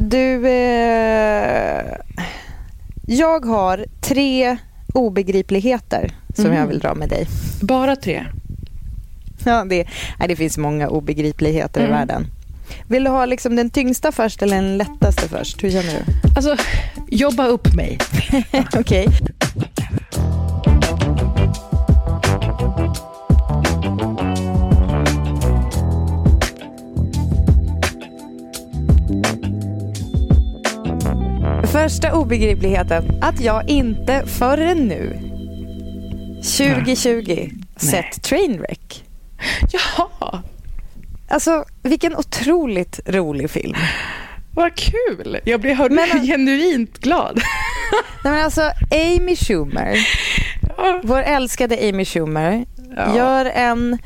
Du, eh, jag har tre obegripligheter som jag vill dra med dig. Bara tre. Ja, det, nej, det finns många obegripligheter i världen. Vill du ha liksom den tyngsta först eller den lättaste först? Hur känner du? Alltså, jobba upp mig. Okej. Första obegripligheten, att jag inte förrän nu, 2020, sett Trainwreck. Jaha, Alltså, vilken otroligt rolig film. vad kul. Jag blir hör- Men- genuint glad. Nej, men alltså, Amy Schumer, vår älskade Amy Schumer, Ja. gör en...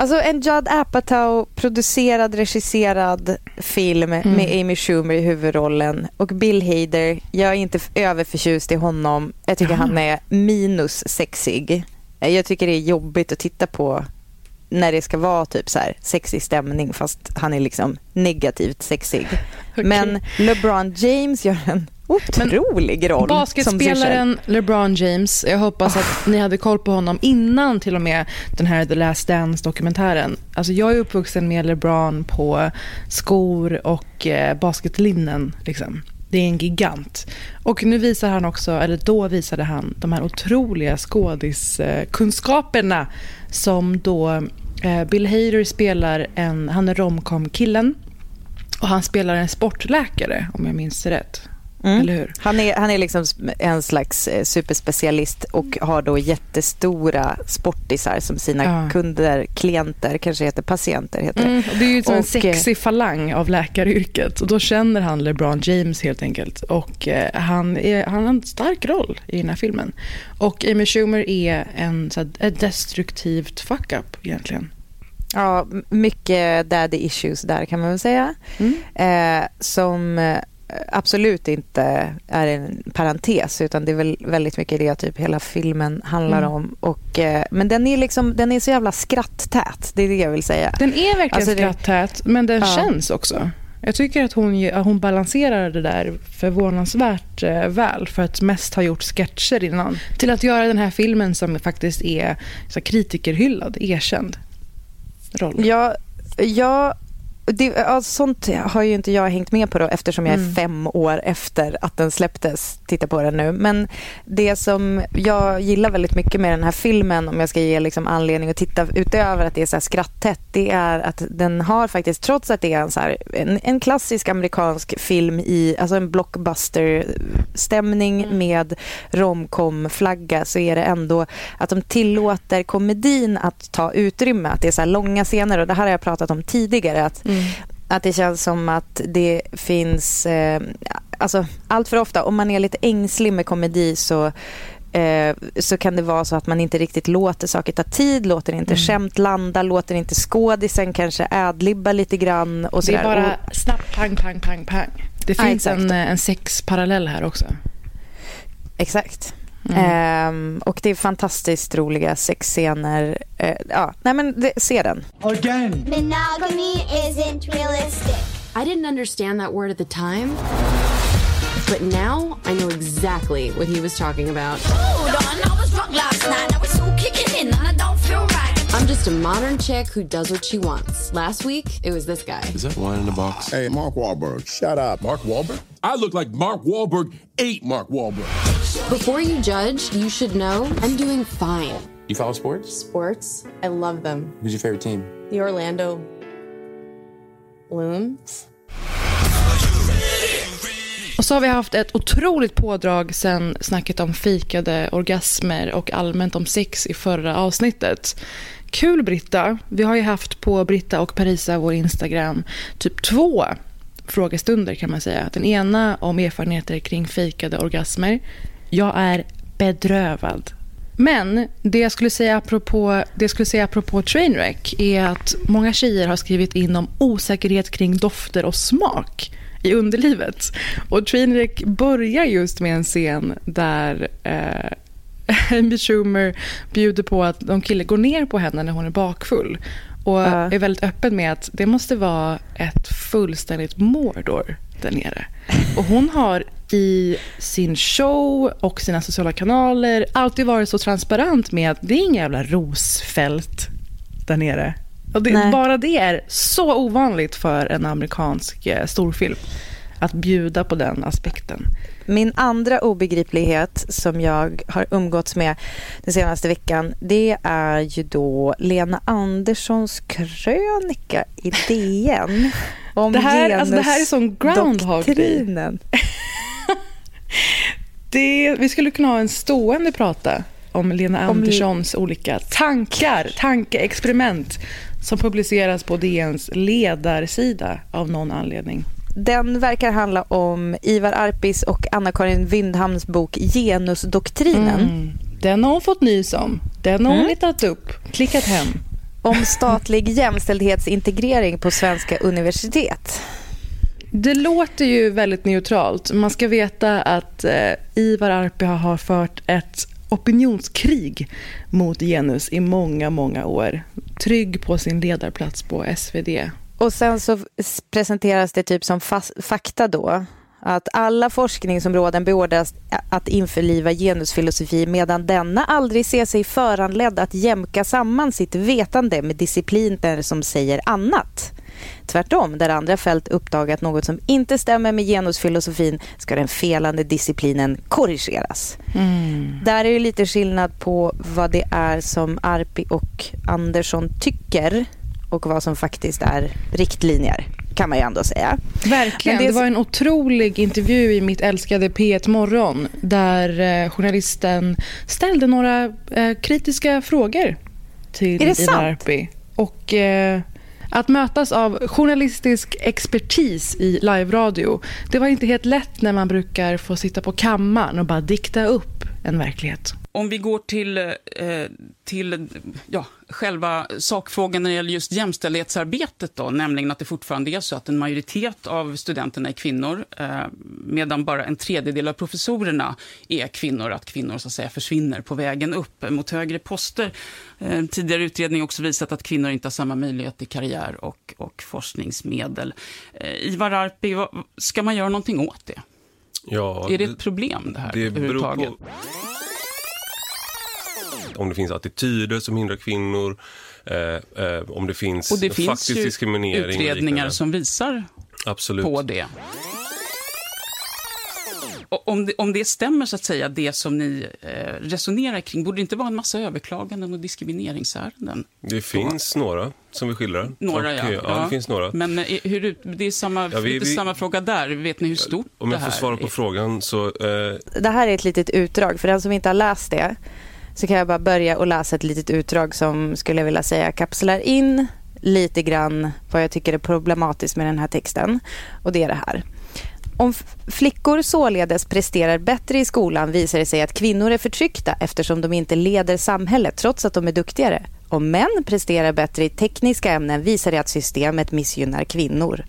Alltså en Judd Apatow producerad, regisserad film Mm. med Amy Schumer i huvudrollen och Bill Hader. Jag är inte överförtjust i honom. Jag tycker han är minus sexig. Jag tycker det är jobbigt att titta på när det ska vara typ så här sexig stämning fast han är liksom negativt sexig. Men LeBron James gör en otrolig roll sig själv. Basketspelaren LeBron James, jag hoppas att ni hade koll på honom innan till och med den här The Last Dance-dokumentären. Alltså jag är uppvuxen med LeBron på skor och eh, basketlinnen. Liksom. Det är en gigant. Och nu visar han också, eller då visade han de här otroliga skådiskunskaperna som då eh, Bill Hader spelar en, han är romcom-killen och han spelar en sportläkare om jag minns rätt. Mm. Han är, han är liksom en slags eh, superspecialist och har då jättestora sportisar som sina Ja. kunder, klienter, kanske heter patienter. Heter det. Mm, och det är ju som en Och, sexig falang av läkaryrket. Och då känner han LeBron James helt enkelt. Och eh, han, är, han har en stark roll i den här filmen. Och Amy Schumer är en så här, ett destruktivt fuck-up egentligen. Ja, mycket daddy issues där kan man väl säga. Mm. Eh, som eh, absolut inte är en parentes utan det är väl väldigt mycket det typ hela filmen handlar Mm. om. Och, eh, men den är, liksom, den är så jävla skratttät, det är det jag vill säga. Den är verkligen Alltså skrattät, men den Ja. känns också. Jag tycker att hon, hon balanserar det där förvånansvärt eh, väl för att mest ha gjort sketcher innan. Till att göra den här filmen som faktiskt är så kritikerhyllad, erkänd roll. Ja, ja det, ja, sånt har ju inte jag hängt med på då eftersom jag är Mm. fem år efter att den släpptes. Titta på den nu. Men det som jag gillar väldigt mycket med den här filmen om jag ska ge liksom anledning att titta utöver att det är så här skratttätt det är att den har faktiskt, trots att det är en, så här, en, en klassisk amerikansk film i, alltså en blockbuster-stämning med romcom-flagga så är det ändå att de tillåter komedin att ta utrymme. Att det är så långa scener och det här har jag pratat om tidigare. Att, att det känns som att det finns, eh, alltså allt för ofta om man är lite ängslig med komedi så eh, så kan det vara så att man inte riktigt låter saker ta tid, låter inte skämt landa, låter inte skådisen kanske adlibba lite grann. Och Det är bara Och- snabbt pang, pang, pang, pang. Det finns exakt. en, eh, en sexparallell här också. Exakt. Mm. Ehm, och det är fantastiskt roliga sexscener. Eh, ja, nej men det, se den. Again. Monogamy isn't realistic. I didn't understand that word at the time, but now I know exactly what he was talking about. Hold on, I was drunk last night. Now it's all kicking in and I don't. I'm just a modern chick who does what she wants. Last week, it was this guy. Is that wine in the box? Hey, Mark Wahlberg, shut up. Mark Wahlberg? I look like Mark Wahlberg ate Mark Wahlberg. Before you judge, you should know I'm doing fine. You follow sports? Sports, I love them. Who's your favorite team? The Orlando Loons. Och så har vi haft ett otroligt pådrag sen snacket om fikade orgasmer och allmänt om sex i förra avsnittet. Kul Britta. Vi har ju haft på Britta och Parisa, vår Instagram, typ två frågestunder kan man säga. Den ena om erfarenheter kring fejkade orgasmer. Jag är bedrövad. Men det jag skulle säga apropå, det jag skulle säga apropå Trainwreck är att många tjejer har skrivit in om osäkerhet kring dofter och smak i underlivet. Och Trainwreck börjar just med en scen där eh, Amy Schumer bjuder på att någon kille går ner på henne när hon är bakfull. Och Ja. är väldigt öppen med att det måste vara ett fullständigt mordor där nere. Och hon har i sin show och sina sociala kanaler alltid varit så transparent med att det är inga jävla rosfält där nere. Och det, bara det är så ovanligt för en amerikansk eh, storfilm att bjuda på den aspekten. Min andra obegriplighet som jag har umgåtts med den senaste veckan det är ju då Lena Anderssons krönika i DN om Det här- alltså det här är som Groundhog Day. genusdoktrinen. Det, vi skulle kunna ha en stående prata om Lena Om- Anderssons olika tankar, tankeexperiment som publiceras på DNs ledarsida av någon anledning. Den verkar handla om Ivar Arpis och Anna-Karin Wyndhams bok Genusdoktrinen. Mm. Den har hon fått nys om. Den har hon Mm. letat upp, klickat hem. Om statlig jämställdhetsintegrering på svenska universitet. Det låter ju väldigt neutralt. Man ska veta att eh, Ivar Arpi har fört ett opinionskrig mot genus i många, många år. Trygg på sin ledarplats på SvD. Och sen så presenteras det typ som fakta då att alla forskningsområden beordras att införliva genusfilosofi medan denna aldrig ser sig föranledd att jämka samman sitt vetande med discipliner som säger annat. Tvärtom, där andra fält uppdagat något som inte stämmer med genusfilosofin ska den felande disciplinen korrigeras. Där är ju lite skillnad på vad det är som Arpi och Andersson tycker och vad som faktiskt är riktlinjer, kan man ju ändå säga. Verkligen. Men Det, det- var en otrolig intervju i mitt älskade P1 Morgon där eh, journalisten ställde några eh, kritiska frågor till sant? Arpi. Och eh, att mötas av journalistisk expertis i live-radio det var inte helt lätt när man brukar få sitta på kammaren och bara dikta upp en verklighet. Om vi går till, eh, till ja, själva sakfrågan när det gäller just jämställdhetsarbetet, då, nämligen att det fortfarande är så att en majoritet av studenterna är kvinnor, eh, medan bara en tredjedel av professorerna är kvinnor, att kvinnor så att säga försvinner på vägen upp mot högre poster. Eh, tidigare utredning också visat att kvinnor inte har samma möjlighet till karriär och, och forskningsmedel. Eh, Ivar Arpi, vad, ska man göra någonting åt det? Ja, är det ett problem det här det överhuvudtaget? på om det finns attityder som hindrar kvinnor, eh, eh, om det finns, Och det finns faktisk ju diskriminering. utredningar som visar Absolut. på det. Och Om det, om det stämmer, så att säga, det som ni eh, resonerar kring, borde det inte vara en massa överklaganden och diskrimineringsärenden? Det finns några som vi skildrar. Några, Och, ja. eh, ja. det finns några. Men eh, hur, det är samma, Ja, vi- lite vi- samma fråga där. Vet ni hur stort Om det jag här får svara på är? frågan så... Eh, Det här är ett litet utdrag. För den som inte har läst det så kan jag bara börja och läsa ett litet utdrag som skulle jag vilja säga kapslar in lite grann vad jag tycker är problematiskt med den här texten. Och det är det här. Om flickor således presterar bättre i skolan visar det sig att kvinnor är förtryckta eftersom de inte leder samhället trots att de är duktigare. Om män presterar bättre i tekniska ämnen visar det att systemet missgynnar kvinnor.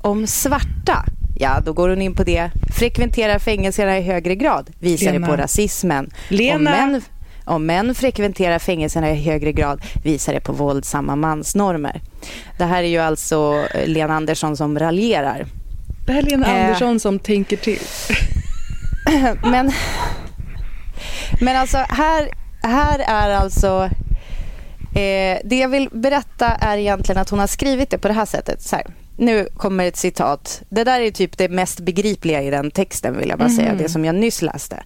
Om svarta, ja då går hon in på det, frekventerar fängelserna i högre grad visar Lena. det på rasismen. Lena. Om män, om män frekventerar fängelserna i högre grad visar det på våldsamma mansnormer. Det här är ju alltså eh, Lena Andersson som raljerar. Det här är Lena Eh. Andersson som tänker till. Men, men alltså här, här är alltså Eh, det jag vill berätta är egentligen att hon har skrivit det på det här sättet. Så här. Nu kommer ett citat. Det där är typ det mest begripliga i den texten vill jag bara säga. Det som jag nyss läste.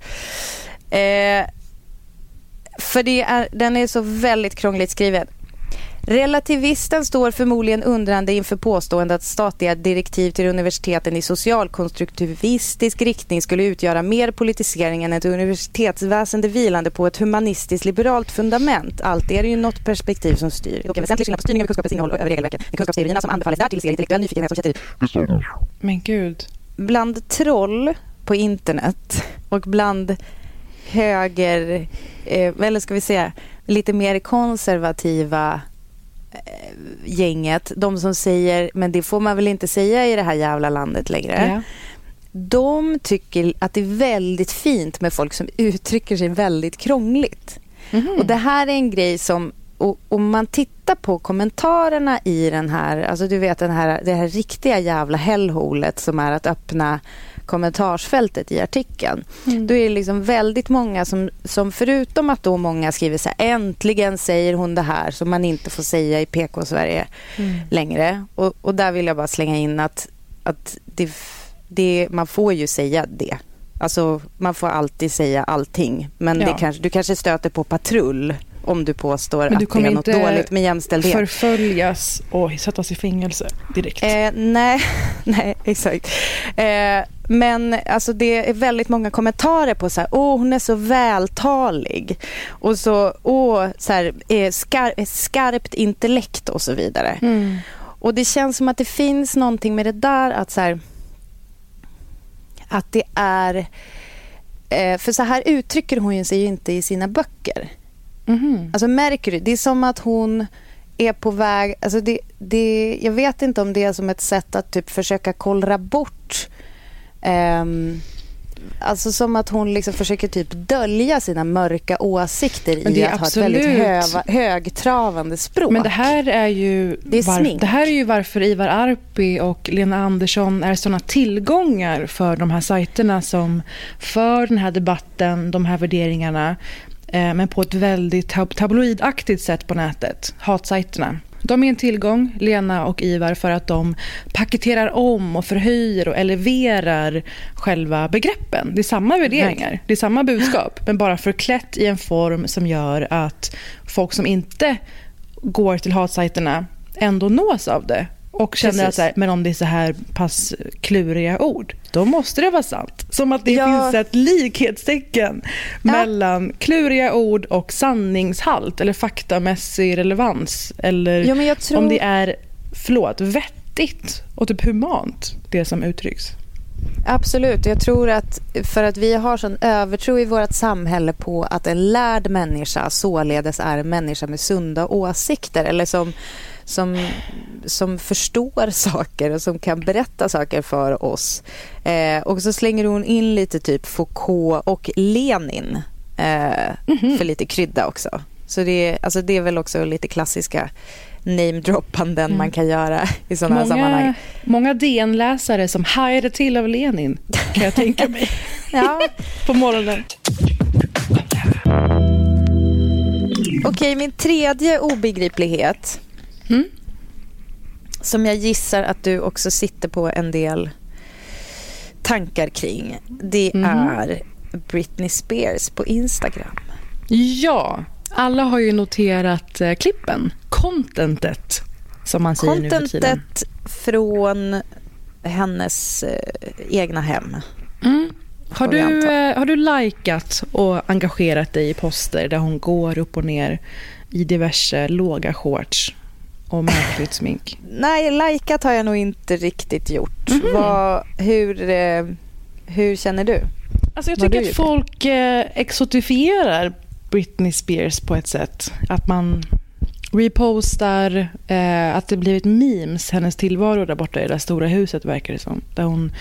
Eh, för det är, den är så väldigt krångligt skriven. Relativisten står förmodligen undrande inför påståendet att statliga direktiv till universiteten i socialkonstruktivistisk riktning skulle utgöra mer politisering än ett universitetsväsende vilande på ett humanistiskt liberalt fundament. Allt är det ju något perspektiv som styr. Det är väsentlig skillnad på styrning av kunskapens innehåll och över regelverken. Men kunskapsteorierna som anbefalles därtill ser intellektuell nyfikenhet som initiativ. Men gud. Bland troll på internet och bland höger, eh, eller ska vi säga lite mer konservativa eh, gänget, de som säger men det får man väl inte säga i det här jävla landet längre. Ja. De tycker att det är väldigt fint med folk som uttrycker sig väldigt krångligt. Och det här är en grej som och om man tittar på kommentarerna i den här, alltså du vet den här, det här riktiga jävla hellholet som är att öppna kommentarsfältet i artikeln. Då är det liksom väldigt många som, som förutom att då många skriver så här äntligen säger hon det här som man inte får säga i PK-Sverige längre. Och, och där vill jag bara slänga in att, att det, det, man får ju säga det. Alltså man får alltid säga allting. Men Ja. det kanske, du kanske stöter på patrull om du påstår Men du att det kommer är något inte dåligt med jämställdhet. förföljas och sättas i fängelse direkt. Eh, nej, nej, exakt. Eh, men alltså, det är väldigt många kommentarer på så här, åh hon är så vältalig och så, åh, så här, eh, skar, eh, skarpt intellekt och så vidare. Mm. Och det känns som att det finns någonting med det där att så här, att det är, eh, för så här uttrycker hon sig ju inte i sina böcker. Mhm. Alltså du? Det är som att hon är på väg... Alltså det, det, jag vet inte om det är som ett sätt att typ försöka kollra bort... ehm, alltså som att hon liksom försöker typ dölja sina mörka åsikter i att ha ett väldigt absolut- höva, högtravande språk. Men det här är ju Det är smink. det här är ju varför Ivar Arpi och Lena Andersson är såna tillgångar för de här sajterna som för den här debatten, de här värderingarna men på ett väldigt tab- tabloidaktigt sätt på nätet, hatsajterna. De är en tillgång, Lena och Ivar, för att de paketerar om och förhöjer och eleverar själva begreppen. Det är samma värderingar, det är samma budskap, men bara förklätt i en form som gör att folk som inte går till hatsajterna ändå nås av det och känner Precis. att så här, men om det är så här pass kluriga ord, då måste det vara sant. Som att det Ja. finns ett likhetstecken mellan kluriga ord och sanningshalt eller faktamässig relevans. Eller Ja, tror- om det är, förlåt, vettigt och typ humant, det som uttrycks. Absolut. Jag tror att för att vi har sån övertro i vårt samhälle på att en lärd människa således är en människa med sunda åsikter eller som, som, som förstår saker och som kan berätta saker för oss. Eh, och så slänger hon in lite typ Foucault och Lenin eh, för lite krydda också. Så det, är- alltså det är väl också lite klassiska namedroppanden man kan göra i sådana här sammanhang. Många, många DN-läsare som hajade till av Lenin, kan jag tänka mig, Ja. på morgonen. Okej, min tredje obegriplighet. Mm. Som jag gissar att du också sitter på en del tankar kring. Det Mhm. är Britney Spears på Instagram. Ja, alla har ju noterat eh, klippen, contentet, som man säger nu för tiden. Contentet från hennes eh, egna hem. Mm. Har, du, eh, har du likat och engagerat dig i poster där hon går upp och ner i diverse låga shorts och märkligt smink? Nej, likat har jag nog inte riktigt gjort. Mhm. Vad, hur, eh, hur känner du? Alltså jag Vad tycker att folk eh, exotifierar Britney Spears på ett sätt. Att man repostar, eh, att det blivit memes, hennes tillvaro där borta i det där stora huset verkar det som. Där hon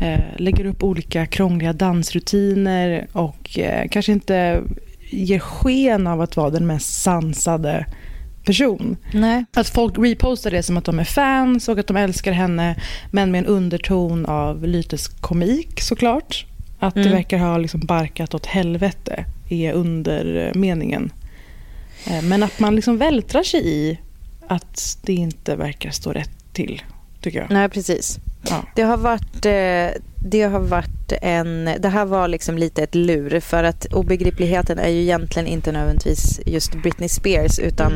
eh, lägger upp olika krångliga dansrutiner och eh, kanske inte ger sken av att vara den mest sansade person. Nej. Att folk repostar det som att de är fans och att de älskar henne men med en underton av lyteskomik såklart. Att det Mm. verkar ha liksom barkat åt helvete är undermeningen. Eh, Men att man liksom vältrar sig i att det inte verkar stå rätt till, tycker jag. Nej, precis. Ja. Det har varit, eh, det har varit en... Det här var liksom lite ett lur för att obegripligheten är ju egentligen inte nödvändigtvis just Britney Spears utan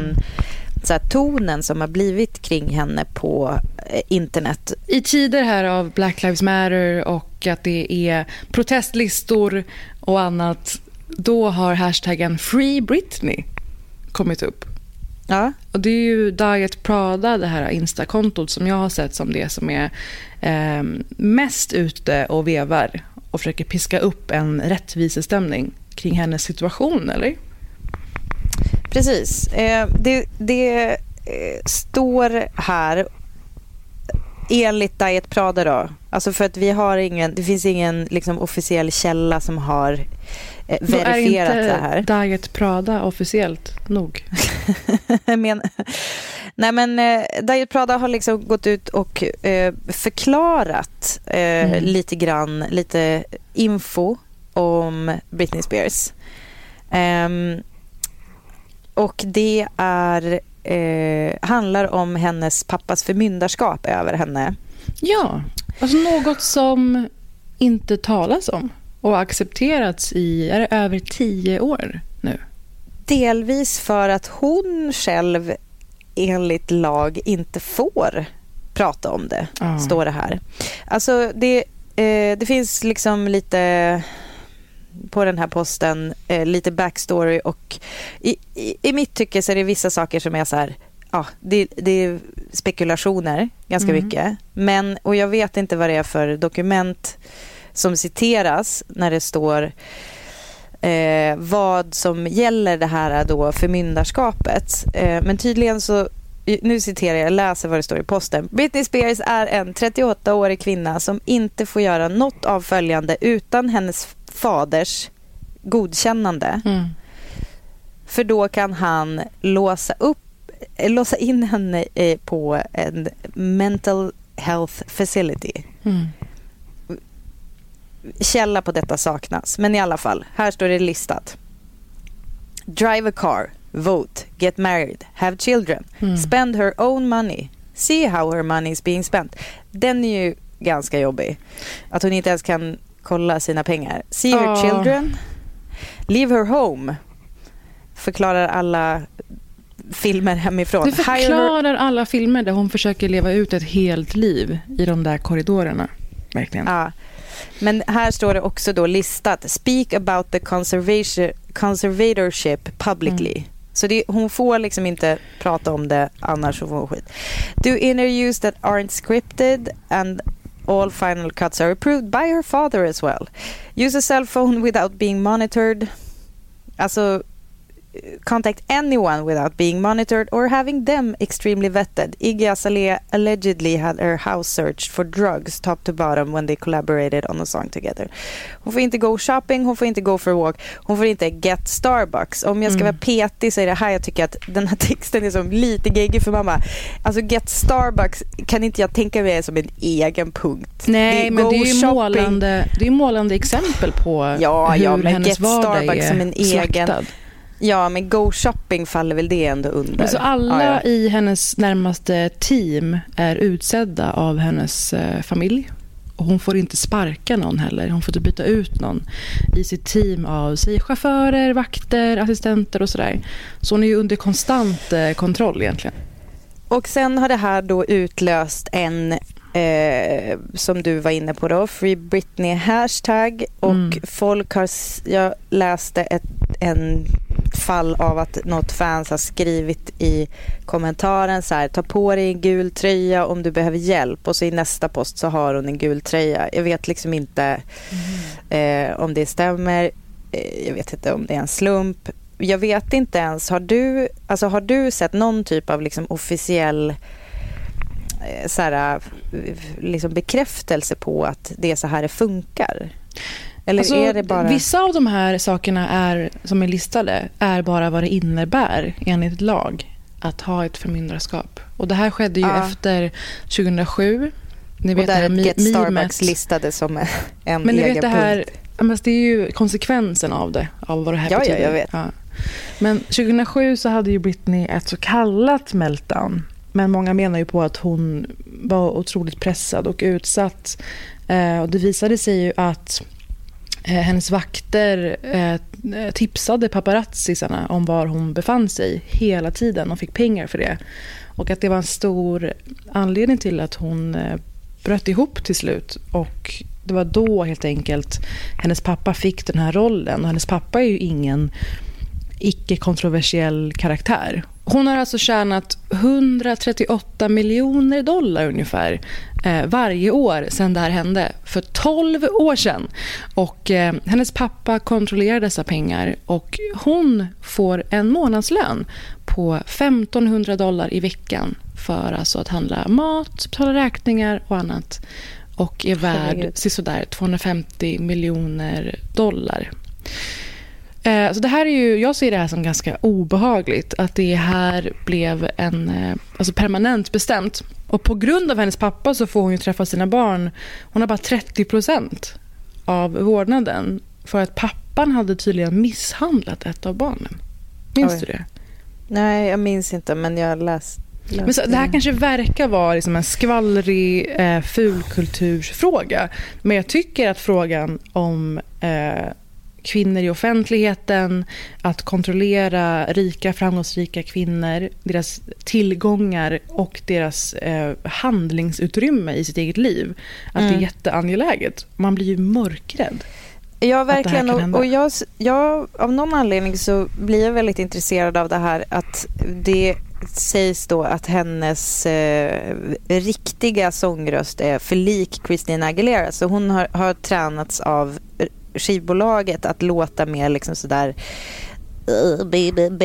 så här, tonen som har blivit kring henne på eh, internet. I tider här av Black Lives Matter och att det är protestlistor och annat, då har hashtaggen Free Britney kommit upp. Ja, Och det är ju Diet Prada, det här Insta-kontot som jag har sett som det som är eh, mest ute och vevar och försöker piska upp en rättvisestämning kring hennes situation, eller? precis. Eh, det det eh, står här enligt Diet Prada då. Alltså för att vi har ingen, det finns ingen liksom officiell källa som har eh, Då verifierat är det här. inte Diet Prada officiellt nog. men, nej men eh, Diet Prada har liksom gått ut och eh, förklarat eh, Mm. lite grann, lite info om Britney Spears. Ehm, och det är, eh, handlar om hennes pappas förmyndarskap över henne. Ja, alltså något som inte talas om och accepterats i är över tio år nu. Delvis för att hon själv enligt lag inte får prata om det, Ja. står det här. Alltså det, eh, det finns liksom lite på den här posten, eh, lite backstory och i, i, i mitt tycke så är det vissa saker som är så här, ja, det, det är spekulationer ganska Mm. mycket. Men, och jag vet inte vad det är för dokument som citeras när det står eh, vad som gäller det här då förmyndarskapet. Eh, men tydligen så, nu citerar jag, läser vad det står i posten. Britney Spears är en 38-årig kvinna som inte får göra något av följande utan hennes faders godkännande. Mm. För då kan han låsa upp låsa in henne på en mental health facility. Mm. Källa på detta saknas, men i alla fall, här står det listat. Drive a car, vote, get married, have children, Mm. spend her own money, see how her money is being spent. Den är ju ganska jobbig. Att hon inte ens kan kolla sina pengar. See her Ja. children, leave her home, förklarar alla filmer hemifrån. Her- förklarar alla filmer där hon försöker leva ut ett helt liv i de där korridorerna. Verkligen. Ja. Men här står det också då listat. Speak about the conservatorship publicly. Så det, hon får liksom inte prata om det, annars så får hon skit. Do interviews that aren't scripted and all final cuts are approved by her father as well. Use a cell phone without being monitored. Alltså, contact anyone without being monitored or having them extremely vetted. Iggy Azalea allegedly had her house searched for drugs top to bottom when they collaborated on a song together. Hon får inte go shopping, hon får inte go for a walk, hon får inte get Starbucks. Om jag ska Mm. vara petig så är det här jag tycker att den här texten är som lite geggig för mamma. Alltså get Starbucks kan inte jag tänka mig som en egen punkt. Nej, men go det är ju målande, det är målande exempel på Ja, hur ja, men hennes Get vardag Starbucks är som en egen- slaktad. Ja, men go shopping faller väl det ändå under. Så alla Ja, ja. i hennes närmaste team är utsedda av hennes eh, familj. Och hon får inte sparka någon heller. Hon får inte byta ut någon i sitt team av säg, chaufförer, vakter, assistenter och sådär. Så hon är ju under konstant eh, kontroll egentligen. Och sen har det här då utlöst en, eh, som du var inne på då, Free Britney hashtag. Och Mm. folk har, jag läste ett en fall av att något fans har skrivit i kommentaren så här, ta på dig en gul tröja om du behöver hjälp. Och så i nästa post så har hon en gul tröja. Jag vet liksom inte eh, om det stämmer. Eh, jag vet inte om det är en slump. Jag vet inte ens, har du, alltså har du sett någon typ av liksom officiell så här, eh, liksom bekräftelse på att det är så här det funkar? Eller Alltså, är det bara... Vissa av de här sakerna är, som är listade är bara vad det innebär enligt lag att ha ett förmyndarskap. Och det här skedde ju Ja. efter 2007. Ni och vet det där mi- Get Starbucks memet. listade som en Men ni egen vet det här, punkt. ja, det är ju konsekvensen av det, av vad det här Ja, ja, betyder. jag vet. Ja. Men 2007 så hade ju Britney ett så kallat meltdown. Men många menar ju på att hon var otroligt pressad och utsatt. Eh, och det visade sig ju att eh, hennes vakter eh, tipsade paparazzisarna om var hon befann sig hela tiden och fick pengar för det. Och att det var en stor anledning till att hon eh, bröt ihop till slut. Och det var då helt enkelt hennes pappa fick den här rollen. Och hennes pappa är ju ingen icke-kontroversiell karaktär. Hon har alltså tjänat 138 miljoner dollar ungefär eh, varje år sedan det här hände, för 12 år sedan. Och, eh, hennes pappa kontrollerar dessa pengar och hon får en månadslön på 1500 dollar i veckan för alltså att handla mat, betala räkningar och annat. Och är värd sådär 250 miljoner dollar. Eh, så det här är ju, jag ser det här som ganska obehagligt, att det här blev en, eh, alltså permanent bestämt. Och på grund av hennes pappa så får hon ju träffa sina barn. Hon har bara 30 procent av vårdnaden. För att pappan hade tydligen misshandlat ett av barnen. Minns Oj. du det? Nej, jag minns inte, men jag läste men så, det här kanske verkar vara liksom en skvallrig eh, fulkultursfråga. Men jag tycker att frågan om eh, kvinnor i offentligheten, att kontrollera rika, framgångsrika kvinnor, deras tillgångar och deras eh, handlingsutrymme i sitt eget liv. Att mm. det är mm. jätteangeläget. Man blir ju mörkrädd. Ja, verkligen. Och, och jag, jag, av någon anledning så blir jag väldigt intresserad av det här att det sägs då att hennes eh, riktiga sångröst är för lik Christina Aguilera. Så hon har, har tränats av skivbolaget att låta mer liksom sådär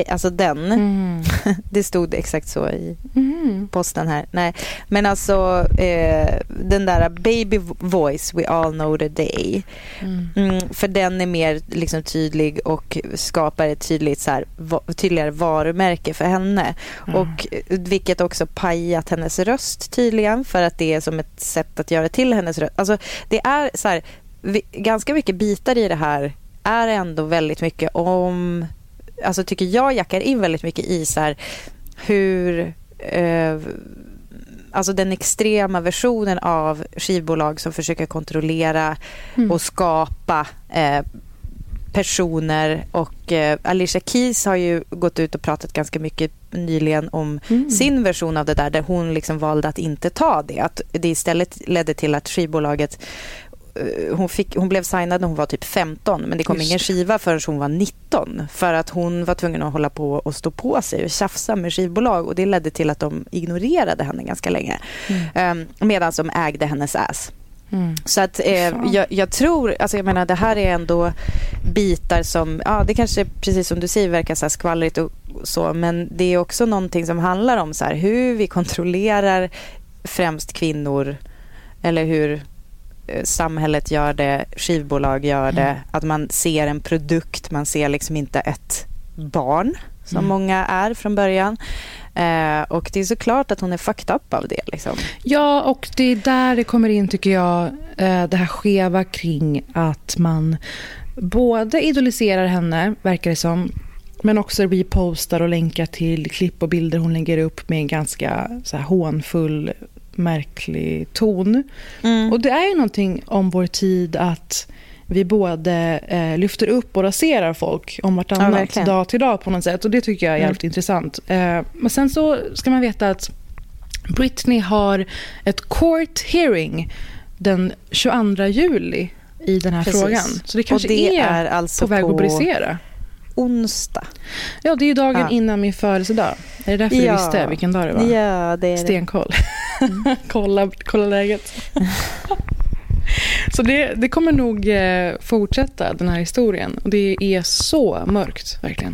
Alltså den. Mm. Det stod exakt så i mm. posten här. Nej. Men alltså eh, den där baby voice we all know the day. Mm. mm. för den är mer liksom, tydlig och skapar ett tydligt, så här, va, tydligare varumärke för henne. Och Vilket också pajat hennes röst tydligen för att det är som ett sätt att göra till hennes röst. Alltså, det är så här, vi, ganska mycket bitar i det här är ändå väldigt mycket om alltså tycker jag jackar in väldigt mycket i så här, hur eh, alltså den extrema versionen av skivbolag som försöker kontrollera mm. och skapa eh, personer och eh, Alicia Keys har ju gått ut och pratat ganska mycket nyligen om mm. sin version av det där, där hon liksom valde att inte ta det. Att det istället ledde till att skivbolaget hon, fick, hon blev signad när hon var typ 15 men det kom Just. ingen skiva förrän hon var 19 för att hon var tvungen att hålla på och stå på sig och tjafsa med skivbolag och det ledde till att de ignorerade henne ganska länge mm. um, medan de ägde hennes ass. Mm. Så att eh, jag, jag, tror, alltså jag menar det här är ändå bitar som, ja det kanske precis som du säger verkar så här skvallrigt och så men det är också någonting som handlar om så här, hur vi kontrollerar främst kvinnor eller hur Eh, samhället gör det, skivbolag gör det. Mm. Att man ser en produkt, man ser liksom inte ett barn som mm. många är från början. Eh, och det är såklart att hon är fucked up av det. Liksom. Ja, och det är där det kommer in tycker jag, eh, det här skeva kring att man både idoliserar henne, verkar det som, men också repostar och länkar till klipp och bilder hon lägger upp med en ganska så här, hånfull märklig ton. Mm. Och det är ju någonting om vår tid att vi både eh, lyfter upp och raserar folk om vartannat ja, dag till dag på något sätt. Och det tycker jag är mm. jävligt intressant. Eh, men sen så ska man veta att Britney har ett court hearing den 22 juli i den här Precis. frågan. Så det kanske det är, är alltså på väg att brisera onsdag. Ja, det är dagen ja. innan min födelsedag. Är det därför ja. du visste vilken dag det var? Ja, det är Stenkoll. Mm. kolla, kolla läget. så det, det kommer nog eh, fortsätta, den här historien. Och det är så mörkt, verkligen.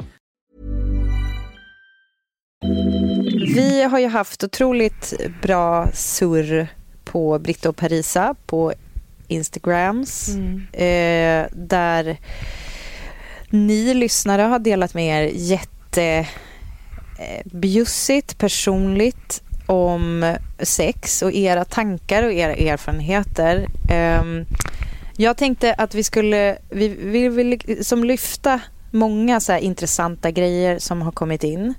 Vi har ju haft otroligt bra surr på Britta och Parisa på Instagrams. Mm. Eh, där ni lyssnare har delat med er jätte eh, personligt om sex och era tankar och era erfarenheter. Ehm, jag tänkte att vi skulle, vi, vi vill liksom lyfta många så intressanta grejer som har kommit in.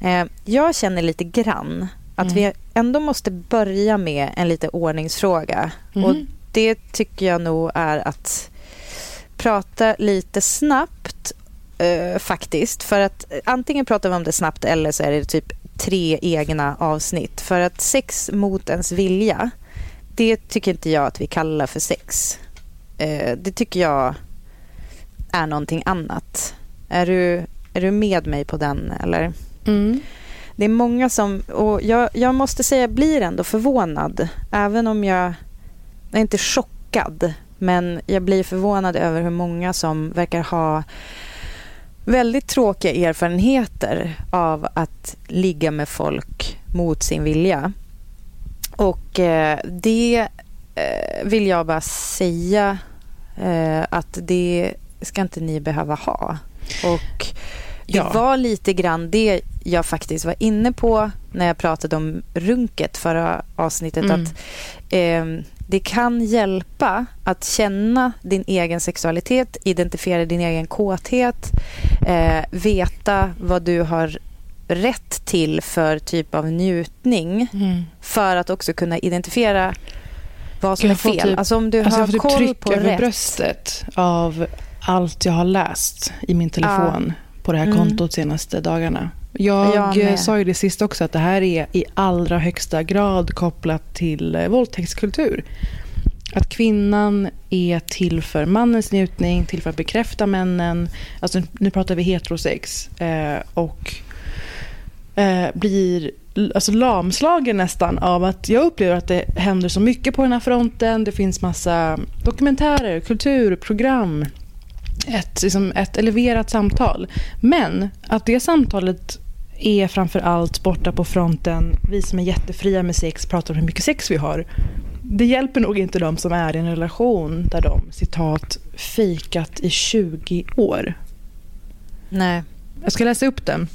Ehm, jag känner lite grann att vi ändå måste börja med en lite ordningsfråga. Mhm. Och det tycker jag nog är att prata lite snabbt eh, faktiskt. För att eh, antingen pratar vi om det snabbt eller så är det typ tre egna avsnitt. För att sex mot ens vilja, det tycker inte jag att vi kallar för sex. Eh, det tycker jag är någonting annat. Är du, är du med mig på den eller? Mm. Det är många som, och jag, jag måste säga jag blir ändå förvånad. Även om jag, jag är inte chockad, men jag blir förvånad över hur många som verkar ha väldigt tråkiga erfarenheter av att ligga med folk mot sin vilja. Och eh, det eh, vill jag bara säga eh, att det ska inte ni behöva ha. Och det Ja. var lite grann det jag faktiskt var inne på när jag pratade om runket förra avsnittet. Mm. Att eh, det kan hjälpa att känna din egen sexualitet, identifiera din egen kåthet, eh, veta vad du har rätt till för typ av njutning Mm. för att också kunna identifiera vad som Jag är fel. typ- alltså om du Alltså har jag får typ koll tryck på över rätt. bröstet av allt jag har läst i min telefon på det här Mm. kontot senaste dagarna. Jag, Jag eh, sa ju det sist också att det här är i allra högsta grad kopplat till eh, våldtäktskultur. Att kvinnan är till för mannens njutning, till för att bekräfta männen. Alltså nu pratar vi heterosex. Eh, och eh, blir alltså, lamslagen nästan av att jag upplever att det händer så mycket på den här fronten. Det finns massa dokumentärer, kultur, program. Ett, liksom, ett eleverat samtal. Men att det samtalet är framför allt borta på fronten. Vi som är jättefria med sex pratar om hur mycket sex vi har. Det hjälper nog inte de som är i en relation där de, citat, fejkat i 20 år. Nej. Jag ska läsa upp den.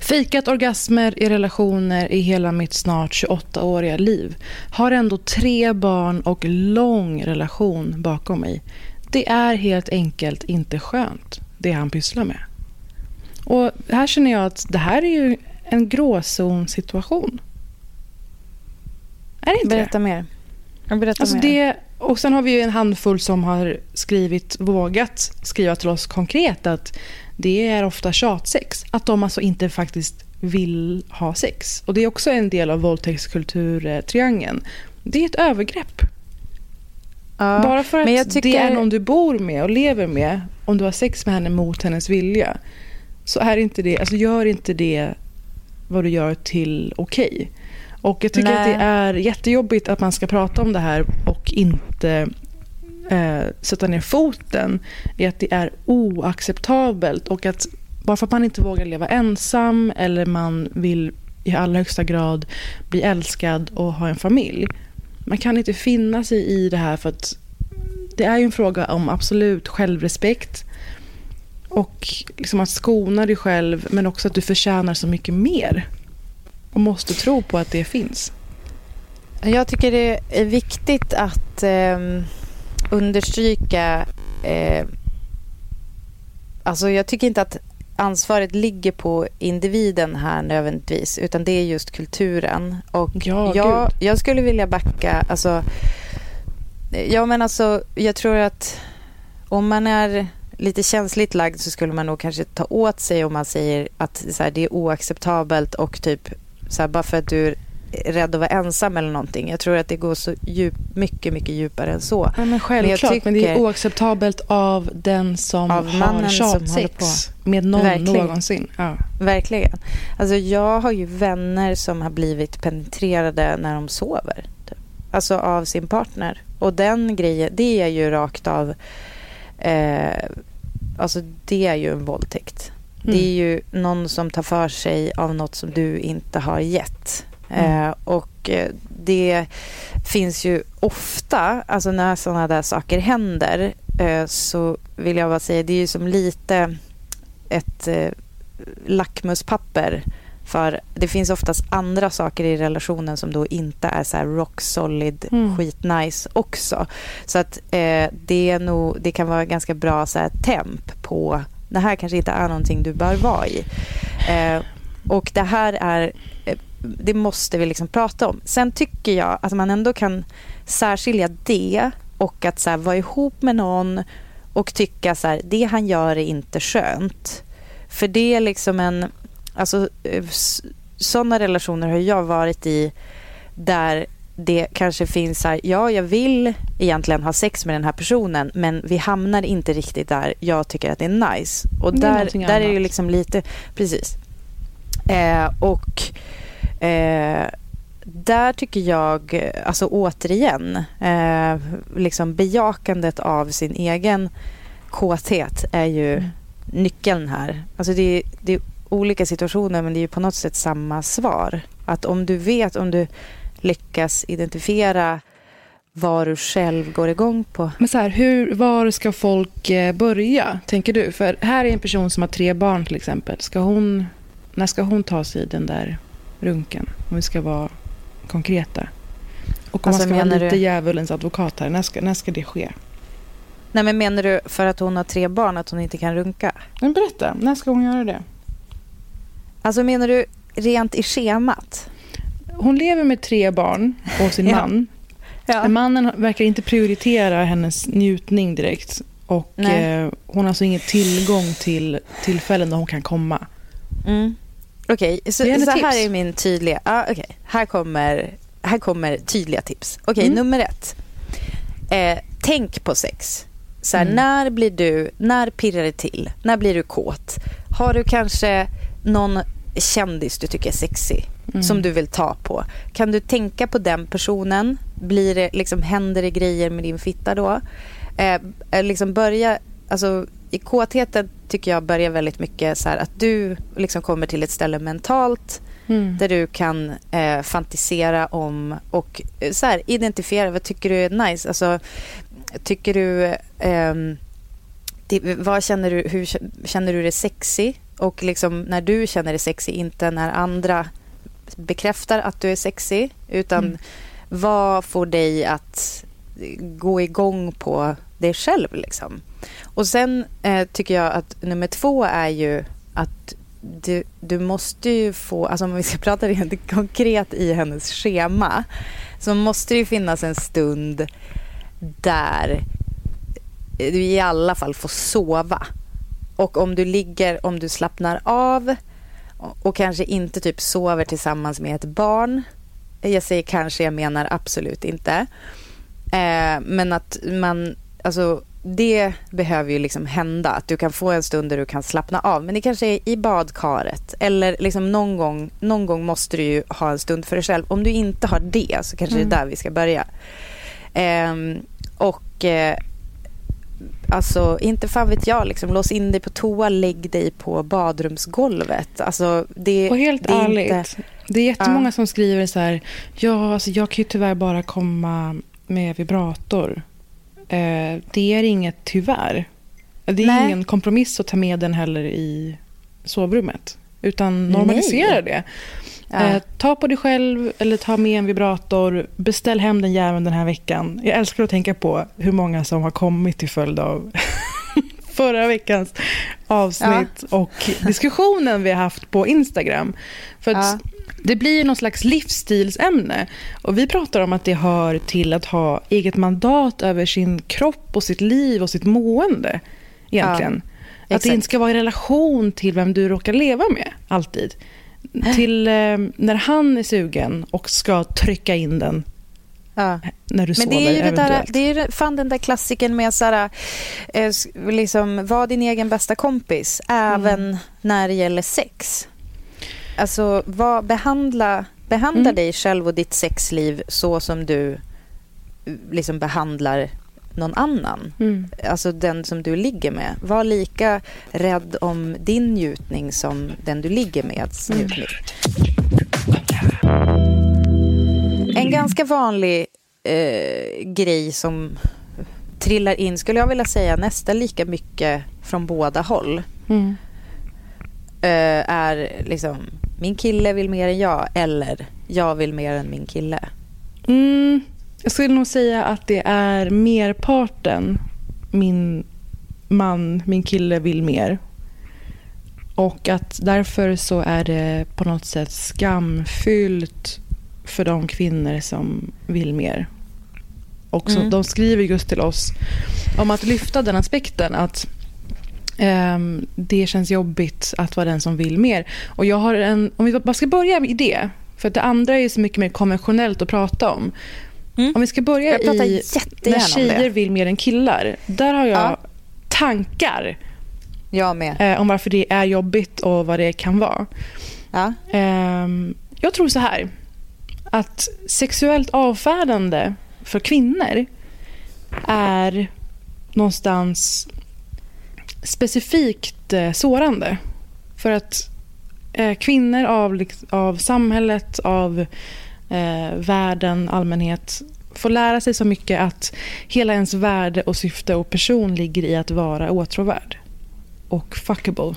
Fejkat orgasmer i relationer i hela mitt snart 28-åriga liv. Har ändå tre barn och lång relation bakom mig. Det är helt enkelt inte skönt, det han pysslar med. Och här känner jag att det här är ju en gråzonsituation. Är det inte Berätta det? mer. Berätta Alltså mer. det, och sen har vi ju en handfull som har skrivit, vågat skriva till oss konkret att det är ofta tjatsex. Att de alltså inte faktiskt vill ha sex. Och det är också en del av våldtäktskulturtriangeln. Det är ett övergrepp. Ja, Bara för att tycker- det är någon du bor med och lever med, om du har sex med henne mot hennes vilja, så är inte det, alltså gör inte det vad du gör till okej. Och jag tycker Nej. att det är jättejobbigt att man ska prata om det här och inte eh, sätta ner foten i att det är oacceptabelt och att bara för att man inte vågar leva ensam eller man vill i allra högsta grad bli älskad och ha en familj. Man kan inte finna sig i det här för att det är ju en fråga om absolut självrespekt och liksom att skona dig själv men också att du förtjänar så mycket mer och måste tro på att det finns. Jag tycker det är viktigt att eh, understryka eh, alltså jag tycker inte att ansvaret ligger på individen här nödvändigtvis, utan det är just kulturen. Och Ja, jag, gud. jag skulle vilja backa, alltså, ja men alltså, jag tror att om man är lite känsligt lagd så skulle man nog kanske ta åt sig om man säger att så här, det är oacceptabelt och typ så här, bara för att du rädd att vara ensam eller någonting. Jag tror att det går så djup, mycket, mycket djupare än så. Ja, men självklart, men, jag det är tycker- oacceptabelt av den som Av har tjatsex med någon Verkligen. någonsin. Ja. Verkligen. Alltså jag har ju vänner som har blivit penetrerade när de sover. Typ. Alltså av sin partner. Och den grejen, det är ju rakt av... Eh, alltså det är ju en våldtäkt. Mm. Det är ju någon som tar för sig av något som du inte har gett. Mm. Eh, och eh, det finns ju ofta, alltså när sådana där saker händer, eh, så vill jag bara säga, det är ju som lite ett eh, lackmuspapper för det finns oftast andra saker i relationen som då inte är så här rock solid, Mm. skitnice också. Så att eh, det, är nog, det kan vara ganska bra så här, temp på det här kanske inte är någonting du bör vara i. Eh, och det här är, det måste vi liksom prata om. Sen tycker jag att man ändå kan särskilja det och att så här, vara ihop med någon och tycka så här, det han gör är inte skönt. För det är liksom en, alltså sådana relationer har jag varit i där det kanske finns så här, ja jag vill egentligen ha sex med den här personen men vi hamnar inte riktigt där jag tycker att det är nice. Och Det är där, någonting där är det liksom lite, precis. Eh, och eh, där tycker jag, alltså återigen, eh, liksom bejakandet av sin egen kåthet är ju Mm. nyckeln här. Alltså det, är, det är olika situationer men det är ju på något sätt samma svar. Att om du vet, om du lyckas identifiera vad du själv går igång på. Men så här, hur, var ska folk eh, börja, tänker du? För här är en person som har tre barn till exempel. Ska hon, när ska hon ta sig den där runken? Om vi ska vara konkreta. Och om Alltså, man ska vara lite du- djävulens advokat här, när ska, när ska det ske? Nej men menar du för att hon har tre barn att hon inte kan runka? Men berätta, när ska hon göra det? Alltså menar du rent i schemat? Hon lever med tre barn och sin Ja. man. Ja. Men Mannen verkar inte prioritera hennes njutning direkt. Och eh, hon har alltså ingen tillgång till tillfällen där hon kan komma. Mm. Okej, så, Ge henne så här är min tydliga... Ah, okej. här, kommer, här kommer tydliga tips. Okej, Mm. nummer ett. Eh, tänk på sex. Så här, Mm. När blir du... När pirrar det till? När blir du kåt? Har du kanske någon kändis du tycker är sexig Mm. som du vill ta på? Kan du tänka på den personen? Blir det, liksom, händer det grejer med din fitta då? Eh, eh, liksom börja... Alltså, I kåtheten tycker jag börjar väldigt mycket så här att du liksom kommer till ett ställe mentalt Mm. där du kan eh, fantisera om och eh, så här, identifiera vad tycker du är nice. Alltså, tycker du... det, vad känner du, hur känner du dig sexy? Och liksom när du känner dig sexy, inte när andra bekräftar att du är sexy. Utan Mm. vad får dig att gå igång på dig själv? Liksom? Och sen eh, tycker jag att nummer två är ju att du, du måste ju få, alltså om vi ska prata rent konkret i hennes schema, så måste det ju finnas en stund där du i alla fall får sova. Och om du ligger, om du slappnar av och- och kanske inte typ sover tillsammans med ett barn. Jag säger kanske, jag menar absolut inte. Eh, men att man, alltså det behöver ju liksom hända. Att du kan få en stund där du kan slappna av. Men det kanske är i badkaret. Eller liksom någon gång, någon gång måste du ju ha en stund för dig själv. Om du inte har det så kanske Mm. det är där vi ska börja. Ehm, och eh, alltså inte fan vet jag. Liksom, lås in dig på toa, lägg dig på badrumsgolvet. Alltså, det, Och helt det är ärligt, inte- det är jättemånga Ja. som skriver så här, ja, alltså jag kan ju tyvärr bara komma med vibrator. Eh, det är inget tyvärr. Det är Nej. ingen kompromiss att ta med den heller i sovrummet. Utan normalisera Nej. det. Ja. Eh, ta på dig själv eller ta med en vibrator. Beställ hem den jäveln den här veckan. Jag älskar att tänka på hur många som har kommit till följd av förra veckans avsnitt ja. och diskussionen vi har haft på Instagram. För att ja. Det blir någon slags livsstilsämne. Och vi pratar om att det hör till att ha eget mandat över sin kropp och sitt liv och sitt mående. Egentligen. Ja, att det inte ska vara i relation till vem du råkar leva med, alltid. Till eh, när han är sugen och ska trycka in den Ja. När du Men det är ju det, där, det är fan den där klassiken med så eh, liksom, var din egen bästa kompis, även mm. när det gäller sex. Alltså, vad, behandla, behandla mm. dig själv och ditt sexliv så som du liksom behandlar någon annan. Mm. Alltså den som du ligger med. Var lika rädd om din njutning som den du ligger med njutning. Mm. En ganska vanlig eh, grej som trillar in, skulle jag vilja säga, nästan lika mycket från båda håll. Mm. Eh, är liksom, min kille vill mer än jag eller jag vill mer än min kille. Mm, jag skulle nog säga att det är merparten min man, min kille vill mer. Och att därför så är det på något sätt skamfyllt för de kvinnor som vill mer. Och så, mm. De skriver just till oss om att lyfta den aspekten att det känns jobbigt att vara den som vill mer. Och jag har en, om vi bara ska börja i det, för att det andra är så mycket mer konventionellt att prata om. Mm. Om vi ska börja i när tjejer vill mer än killar. Där har jag ja. tankar jag med. Eh, om varför det är jobbigt och vad det kan vara. Ja. Eh, jag tror så här att sexuellt avfärdande för kvinnor är någonstans specifikt eh, sårande. För att eh, kvinnor av, av samhället, av eh, världen, allmänhet får lära sig så mycket att hela ens värde och syfte och person ligger i att vara åtråvärd och fuckable.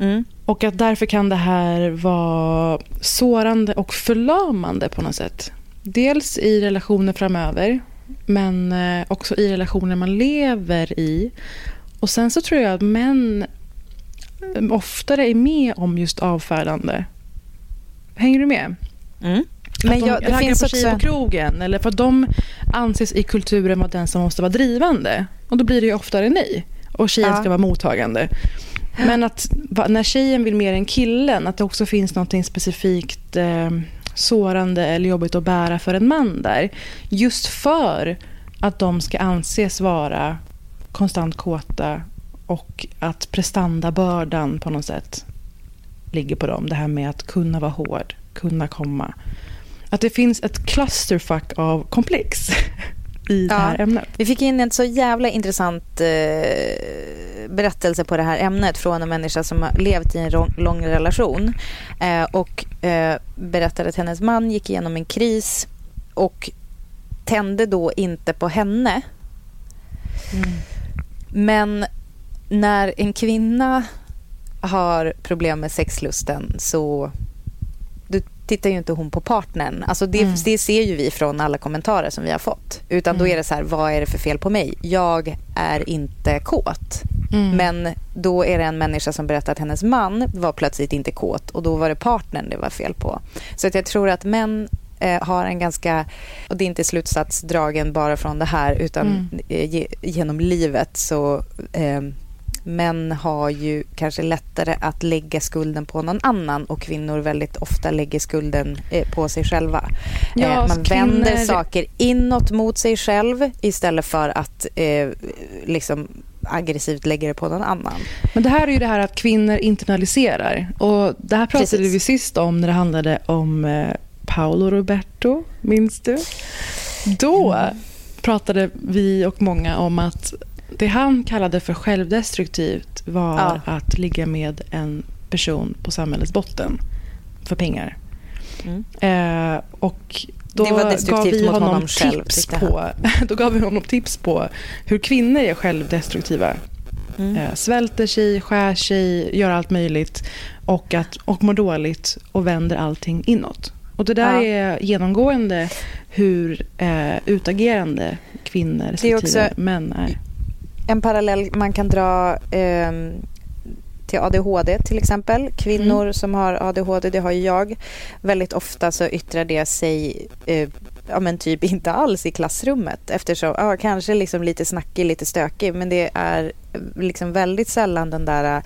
Mm. Och att därför kan det här vara sårande och förlamande på något sätt. Dels i relationer framöver, men eh, också i relationer man lever i. Och sen så tror jag att män eh, oftare är med om just avfärdande. Hänger du med? Mm. Men att de jag, det finns på också... på krogen eller för att de anses i kulturen vara den som måste vara drivande. Och då blir det ju oftare nej. Och tjejen ja. ska vara mottagande. Men att när tjejen vill mer än killen, att det också finns något specifikt eh, sårande eller jobbigt att bära för en man där. Just för att de ska anses vara konstant kåta och att prestandabördan på något sätt ligger på dem. Det här med att kunna vara hård, kunna komma. Att det finns ett clusterfuck av komplex i ja. det här ämnet. Vi fick in en så jävla intressant eh, berättelse på det här ämnet från en människa som har levt i en lång, lång relation eh, och eh, berättade att hennes man gick igenom en kris och tände då inte på henne. Mm. Men när en kvinna har problem med sexlusten så tittar ju inte hon på partnern. Alltså det, mm. det ser ju vi från alla kommentarer som vi har fått. Utan mm. då är det så här, vad är det för fel på mig? Jag är inte kåt. Mm. Men då är det en människa som berättar att hennes man var plötsligt inte kåt och då var det partnern det var fel på. Så att jag tror att män eh, har en ganska, och det är inte slutsatsdragen bara från det här utan mm. eh, genom livet så eh, män har ju kanske lättare att lägga skulden på någon annan och kvinnor väldigt ofta lägger skulden eh, på sig själva. Ja, eh, man kvinnor... vänder saker inåt mot sig själv istället för att eh, liksom aggressivt lägga det på någon annan. Men det här är ju det här att kvinnor internaliserar. Och det här pratade Precis. vi sist om när det handlade om Paolo Roberto, minns du? Då pratade vi och många om att det han kallade för självdestruktivt var ja. att ligga med en person på samhällets botten för pengar. Mm. Eh, och då gav vi honom, honom tips på, Då gav vi honom tips på hur kvinnor är självdestruktiva. Mm. Eh, svälter sig, skär sig, gör allt möjligt och, att, och mår dåligt och vänder allting inåt. Och Det där ja. är genomgående hur eh, utagerande kvinnor respektive män är en parallell man kan dra eh, till ADHD till exempel. Kvinnor mm. som har ADHD, det har ju jag. Väldigt ofta så yttrar det sig eh, ja, men typ inte alls i klassrummet eftersom, ja, kanske liksom lite snackig, lite stökig men det är liksom väldigt sällan den där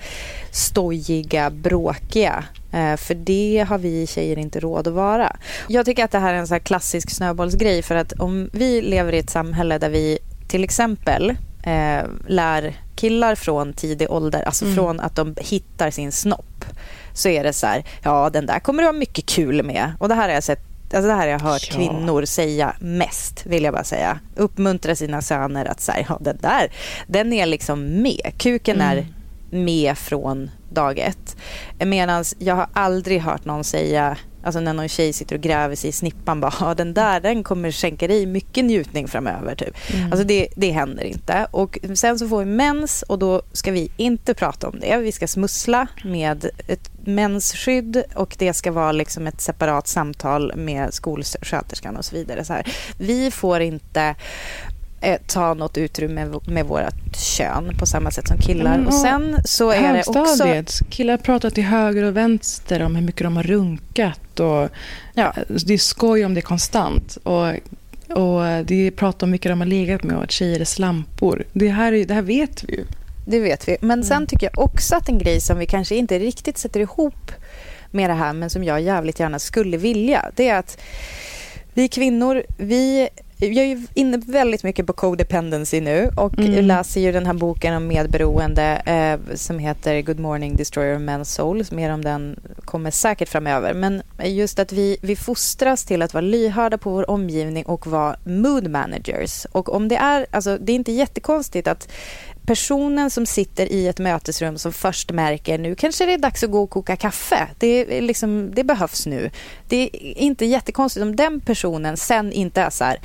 stojiga, bråkiga eh, för det har vi tjejer inte råd att vara. Jag tycker att det här är en så klassisk snöbollsgrej för att om vi lever i ett samhälle där vi till exempel eh, lär killar från tidig ålder, alltså mm. från att de hittar sin snopp så är det så här, ja den där kommer du ha mycket kul med. Och det här har jag sett Alltså det här har jag hört ja. kvinnor säga mest, vill jag bara säga. Uppmuntra sina söner att säga, ja den där, den är liksom med. Kuken mm. är med från dag ett. Medan jag har aldrig hört någon säga Alltså när någon tjej sitter och gräver sig i snippan bara, ja den där den kommer skänka dig mycket njutning framöver. Typ. Mm. Alltså det, det händer inte. Och sen så får vi mens och då ska vi inte prata om det. Vi ska smussla med ett mensskydd och det ska vara liksom ett separat samtal med skolsköterskan och så vidare. Så här. Vi får inte eh, ta något utrymme med vårt kön på samma sätt som killar. Mm, och sen så är det också... Killar pratar till höger och vänster om hur mycket de har runkat. Och, ja. Det är skoj om det är konstant. Och, och det pratar om hur mycket de har legat med och att tjejer är slampor. Det här, det här vet vi ju. Det vet vi. Men sen mm. tycker jag också att en grej som vi kanske inte riktigt sätter ihop med det här men som jag jävligt gärna skulle vilja det är att vi kvinnor, vi jag är inne väldigt mycket på codependency nu och mm. läser ju den här boken om medberoende eh, som heter Good morning destroyer of men's souls. Mer om den kommer säkert framöver. Men just att vi, vi fostras till att vara lyhörda på vår omgivning och vara mood managers. Och om det är, alltså det är inte jättekonstigt att personen som sitter i ett mötesrum som först märker nu kanske det är dags att gå och koka kaffe. Det, liksom, det behövs nu. Det är inte jättekonstigt om den personen sen inte är så här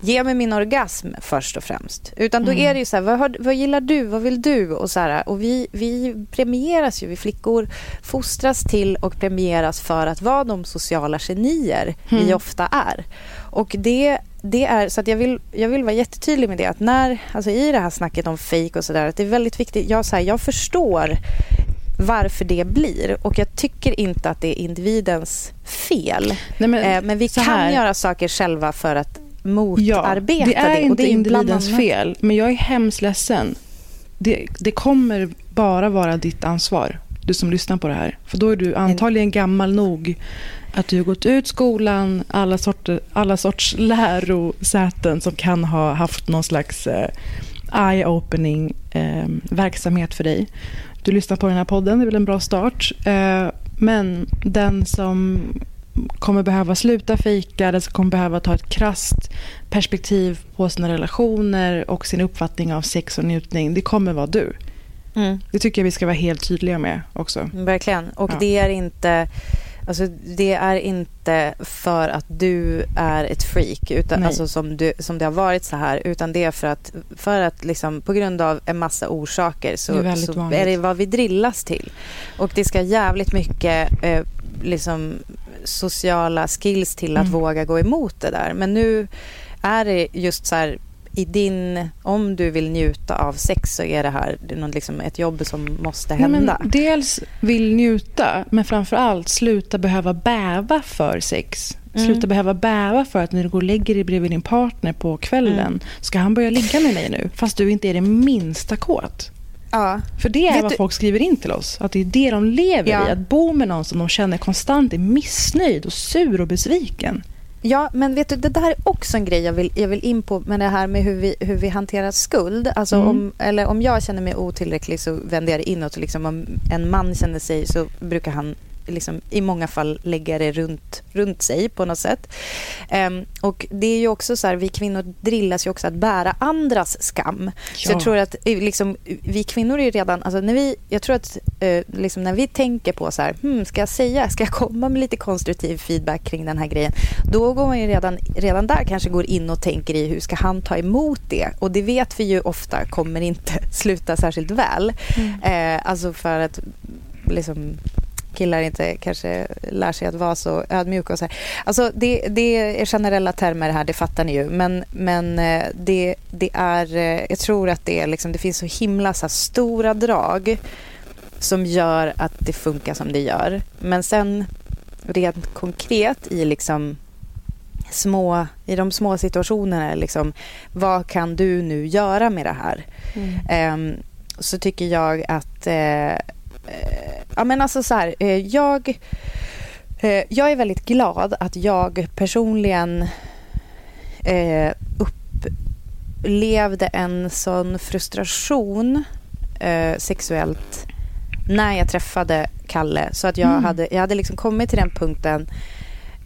ge mig min orgasm först och främst. Utan då mm. är det ju så här, vad, har, vad gillar du, vad vill du? Och, så här, och vi, vi premieras ju, vi flickor fostras till och premieras för att vara de sociala genier mm. vi ofta är. Och det, det är, så att jag vill, jag vill vara jättetydlig med det, att när, alltså i det här snacket om fejk och sådär, att det är väldigt viktigt, jag, så här, jag förstår varför det blir. Och jag tycker inte att det är individens fel. Nej, men, eh, men vi kan göra saker själva för att motarbeta ja, det. Är det. inte det är individens fel, men jag är hemskt ledsen. Det, det kommer bara vara ditt ansvar, du som lyssnar på det här. För då är du antagligen gammal nog att du har gått ut skolan, alla, sorter, alla sorts lärosäten som kan ha haft någon slags eh, eye-opening eh, verksamhet för dig. Du lyssnar på den här podden, det är väl en bra start. Eh, men den som kommer behöva sluta fejka, den som kommer behöva ta ett krast perspektiv på sina relationer och sin uppfattning av sex och njutning, det kommer vara du. Mm. Det tycker jag vi ska vara helt tydliga med också. Verkligen. Och ja. det är inte... Alltså, det är inte för att du är ett freak, utan, alltså, som, du, som det har varit så här, utan det är för att, för att liksom, på grund av en massa orsaker så, är, så är, det vad vi drillas till. Och det ska jävligt mycket eh, liksom, sociala skills till att mm. våga gå emot det där. Men nu är det just så här i din, om du vill njuta av sex så är det här liksom ett jobb som måste hända. Nej, dels vill njuta, men framför allt sluta behöva bäva för sex. Mm. Sluta behöva bäva för att när du går och lägger dig bredvid din partner på kvällen, mm. ska han börja ligga med mig nu? Fast du inte är det minsta kåt. Ja. För det är Vet vad du... folk skriver in till oss. Att det är det de lever ja. i. Att bo med någon som de känner konstant är missnöjd och sur och besviken. Ja, men vet du, det där är också en grej jag vill, jag vill in på med det här med hur vi, hur vi hanterar skuld. Alltså mm. om, eller om jag känner mig otillräcklig så vänder jag det inåt. Liksom om en man känner sig så brukar han liksom, i många fall lägga det runt, runt sig på något sätt. Um, och det är ju också så här, vi kvinnor drillas ju också att bära andras skam. Ja. Så jag tror att eh, liksom, vi kvinnor är redan, alltså när vi, jag tror att uh, liksom när vi tänker på så här, hmm, ska jag säga, ska jag komma med lite konstruktiv feedback kring den här grejen? Då går man ju redan, redan där kanske går in och tänker i hur ska han ta emot det? Och det vet vi ju ofta kommer inte sluta särskilt väl. Mm. Uh, alltså för att liksom killar inte kanske lär sig att vara så ödmjuka och så här. Alltså det, det är generella termer här, det fattar ni ju. Men, men eh, det, det är, eh, jag tror att det, är liksom, det finns så himla så stora drag som gör att det funkar som det gör. Men sen rent konkret i liksom små, i de små situationerna, liksom, vad kan du nu göra med det här? Mm. Um, så tycker jag att, uh, ja men alltså så här, uh, jag, jag är väldigt glad att jag personligen upplevde en sån frustration sexuellt när jag träffade Kalle. Så att jag mm. hade, jag hade liksom kommit till den punkten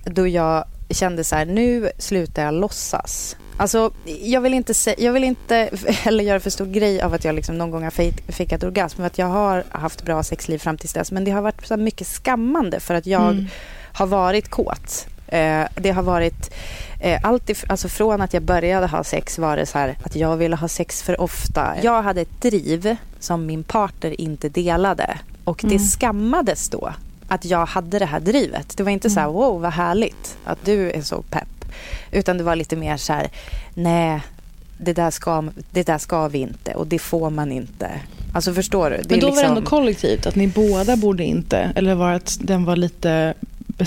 då jag kände så här, nu slutar jag låtsas. Alltså, jag vill inte, jag vill inte heller göra för stor grej av att jag liksom någon gång har fejkat orgasm. För att jag har haft bra sexliv fram tills dess. Men det har varit så mycket skammande för att jag mm. har varit kåt. Eh, det har varit eh, allt if, alltså från att jag började ha sex var det så här att jag ville ha sex för ofta. Jag hade ett driv som min partner inte delade och det mm. skammades då att jag hade det här drivet. Det var inte mm. så här, mm. wow vad härligt att du är så pepp. Utan det var lite mer så här, nej det där, ska, det där ska vi inte och det får man inte. Alltså förstår du? Det Men då liksom... var det ändå kollektivt, att ni båda borde inte, eller var att den var lite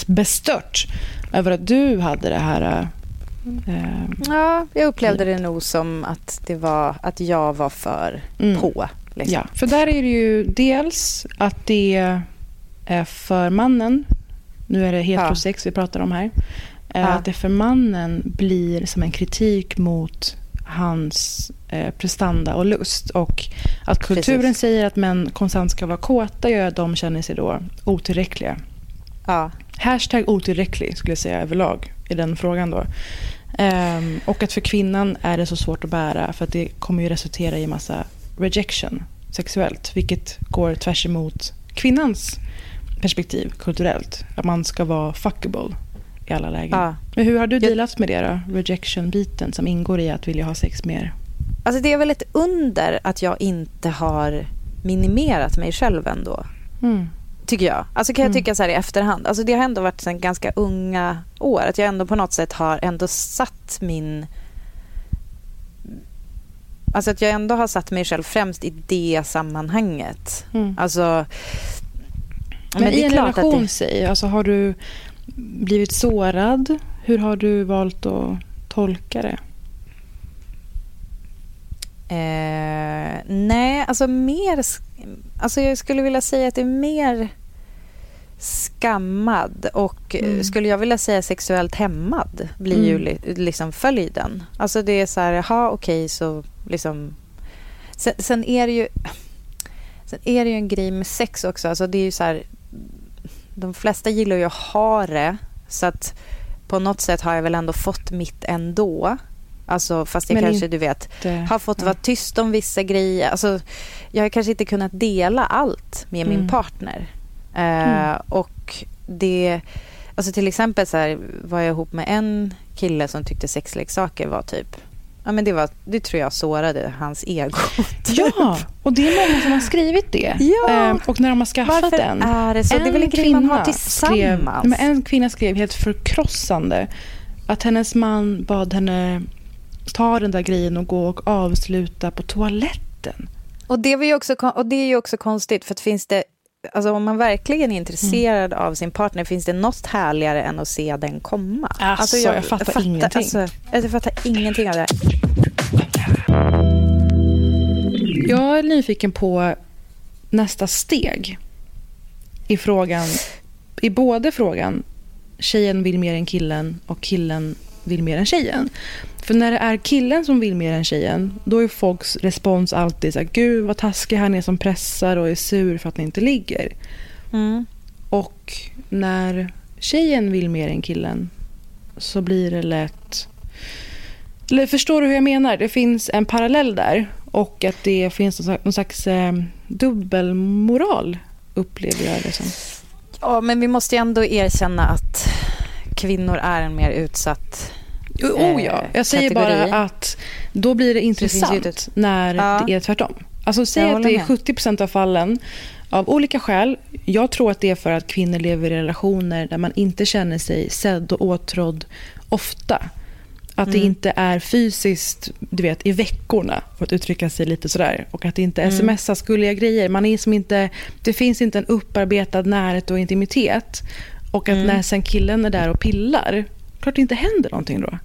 bestört över att du hade det här Eh, ja, jag upplevde det nog som att, det var, att jag var för mm. på. Liksom. Ja, för där är det ju dels att det är för mannen, nu är det heterosex ja. vi pratar om här, ja. att det för mannen blir som en kritik mot hans eh, prestanda och lust. Och att kulturen Precis. säger att män konstant ska vara kåta gör att de känner sig då otillräckliga. Ja. Hashtag otillräcklig skulle jag säga överlag i den frågan då. Um, och att för kvinnan är det så svårt att bära för att det kommer ju resultera i massa rejection sexuellt. Vilket går tvärs emot kvinnans perspektiv kulturellt. Att man ska vara fuckable i alla lägen. Ja. Men hur har du dealat med det då? Rejection-biten som ingår i att vilja ha sex mer? Alltså det är väl ett under att jag inte har minimerat mig själv ändå. Mm. Tycker jag. Alltså kan jag mm. tycka så här i efterhand. Alltså det har ändå varit sen ganska unga år. Att jag ändå på något sätt har ändå satt min... Alltså att jag ändå har satt mig själv främst i det sammanhanget. Mm. Alltså... Men, men i en relation, det... säg, alltså har du blivit sårad? Hur har du valt att tolka det? Eh, nej, alltså mer Alltså jag skulle vilja säga att det är mer skammad och mm. skulle jag vilja säga sexuellt hämmad blir mm. ju li, liksom följden. Alltså det är så här, jaha okej okay, så liksom... Sen, sen, är det ju... Sen är det ju en grej med sex också. Alltså det är ju så här, de flesta gillar ju att ha det så att på något sätt har jag väl ändå fått mitt ändå. Alltså, fast jag Men kanske, du vet, har fått vara tyst om vissa grejer. Alltså, jag har kanske inte kunnat dela allt med mm. min partner. Uh, mm. Och det... Alltså till exempel så här, var jag ihop med en kille som tyckte sexleksaker var typ Ja, men det, var, det tror jag sårade hans ego. Ja, och det är många som har skrivit det. Ja. Ehm, och när de har skaffat Varför den. är det så? En det är väl en grej man har tillsammans? Skrev, en kvinna skrev helt förkrossande att hennes man bad henne ta den där grejen och gå och avsluta på toaletten. Och det, var också, och det är ju också konstigt, för att finns det Alltså om man verkligen är intresserad mm. av sin partner, finns det något härligare än att se den komma? Alltså, alltså jag, jag, fattar, fattar ingenting. Alltså, jag fattar ingenting av det. Jag är nyfiken på nästa steg i frågan, i både frågan tjejen vill mer än killen och killen vill mer än tjejen. För när det är killen som vill mer än tjejen, då är folks respons alltid så här, gud vad taskig han är som pressar och är sur för att ni inte ligger. Mm. Och när tjejen vill mer än killen så blir det lätt... Eller förstår du hur jag menar? Det finns en parallell där och att det finns någon slags eh, dubbelmoral upplever jag det som. Ja, men vi måste ändå erkänna att kvinnor är en mer utsatt Oh ja, jag säger kategori. bara att då blir det intressant det ett... när ja. det är tvärtom. Alltså säg att det är 70% av fallen av olika skäl. Jag tror att det är för att kvinnor lever i relationer där man inte känner sig sedd och åtrådd ofta. Att det Mm. inte är fysiskt, du vet, i veckorna, för att uttrycka sig lite sådär. Och att det inte Mm. smsas gulliga grejer. Man är som inte, det finns inte en upparbetad närhet och intimitet. Och att Mm. när sen killen är där och pillar, klart det inte händer någonting då.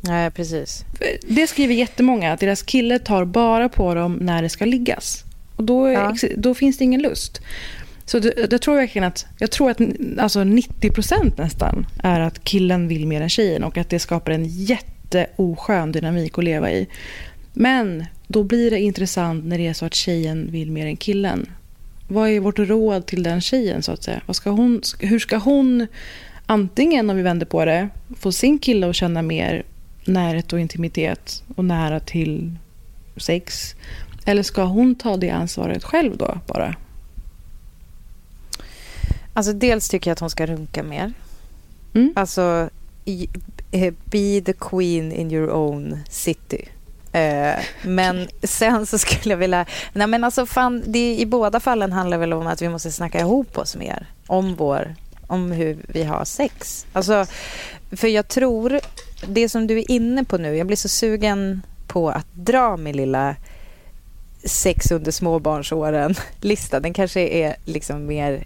Nej, precis. Det skriver jättemånga, att deras kille tar bara på dem när det ska liggas. Och då, Ja. då finns det ingen lust. Så det, jag tror verkligen att, jag tror att alltså 90% nästan är att killen vill mer än tjejen och att det skapar en jätteoskön dynamik att leva i. Men då blir det intressant när det är så att tjejen vill mer än killen. Vad är vårt råd till den tjejen så att säga? Vad ska hon, hur ska hon antingen om vi vänder på det få sin kille att känna mer närhet och intimitet och nära till sex? Eller ska hon ta det ansvaret själv då bara? Alltså dels tycker jag att hon ska runka mer. Mm. Alltså, eh, be the queen in your own city. Eh, men sen så skulle jag vilja... Nej men alltså fan, det, i båda fallen handlar väl om att vi måste snacka ihop oss mer om vår... Om hur vi har sex. Alltså, för jag tror, det som du är inne på nu, jag blir så sugen på att dra min lilla sex under småbarnsåren-lista. Den kanske är liksom mer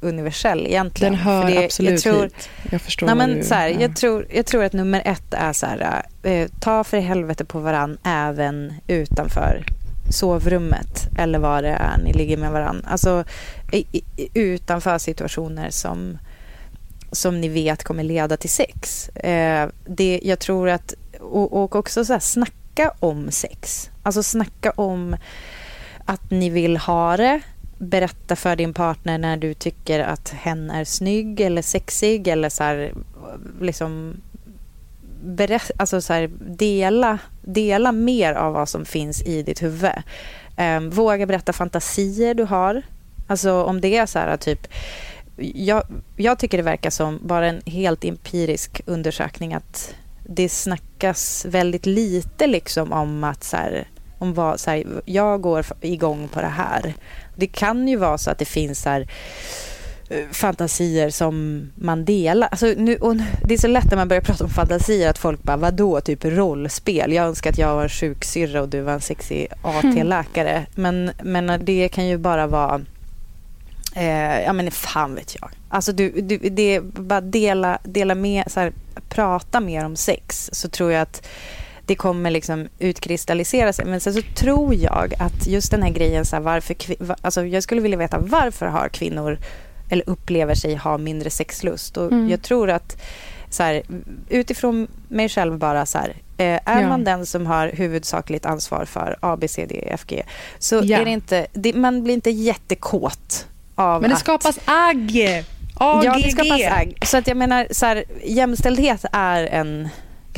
universell egentligen. Den hör det- absolut jag tror, hit. Jag förstår Nej, men så här, ja. jag, tror, jag tror att nummer ett är så här, eh, ta för helvete på varann även utanför sovrummet eller vad det är ni ligger med varann. Alltså i, i, utanför situationer som, som ni vet kommer leda till sex. Eh, det, jag tror att, och, och också så här, snacka om sex. Alltså snacka om att ni vill ha det. Berätta för din partner när du tycker att hen är snygg eller sexig eller så här, liksom berätt, alltså så här, dela, dela mer av vad som finns i ditt huvud. Um, våga berätta fantasier du har. Alltså om det är så här typ jag, jag tycker det verkar som bara en helt empirisk undersökning att det snackas väldigt lite liksom om att så här, om vad, så här, jag går igång på det här. Det kan ju vara så att det finns här, eh, fantasier som man delar. Alltså nu, och det är så lätt när man börjar prata om fantasier att folk bara, vadå, typ rollspel? Jag önskar att jag var en sjuksyrra och du var en sexig AT-läkare. Men, men det kan ju bara vara Eh, ja men fan vet jag. Alltså du, du, det är bara dela, dela med, så här, prata mer om sex så tror jag att det kommer liksom utkristallisera sig. Men sen så tror jag att just den här grejen, så här, varför, alltså jag skulle vilja veta varför har kvinnor eller upplever sig ha mindre sexlust. Och Mm. Jag tror att så här, utifrån mig själv bara så här, eh, är Ja. man den som har huvudsakligt ansvar för A, B, C, D, F, G så Ja. är det inte, det, man blir inte jättekåt av Men det att, skapas agg! AGG! Ja, det skapas agg. Så att jag menar, så här, jämställdhet är en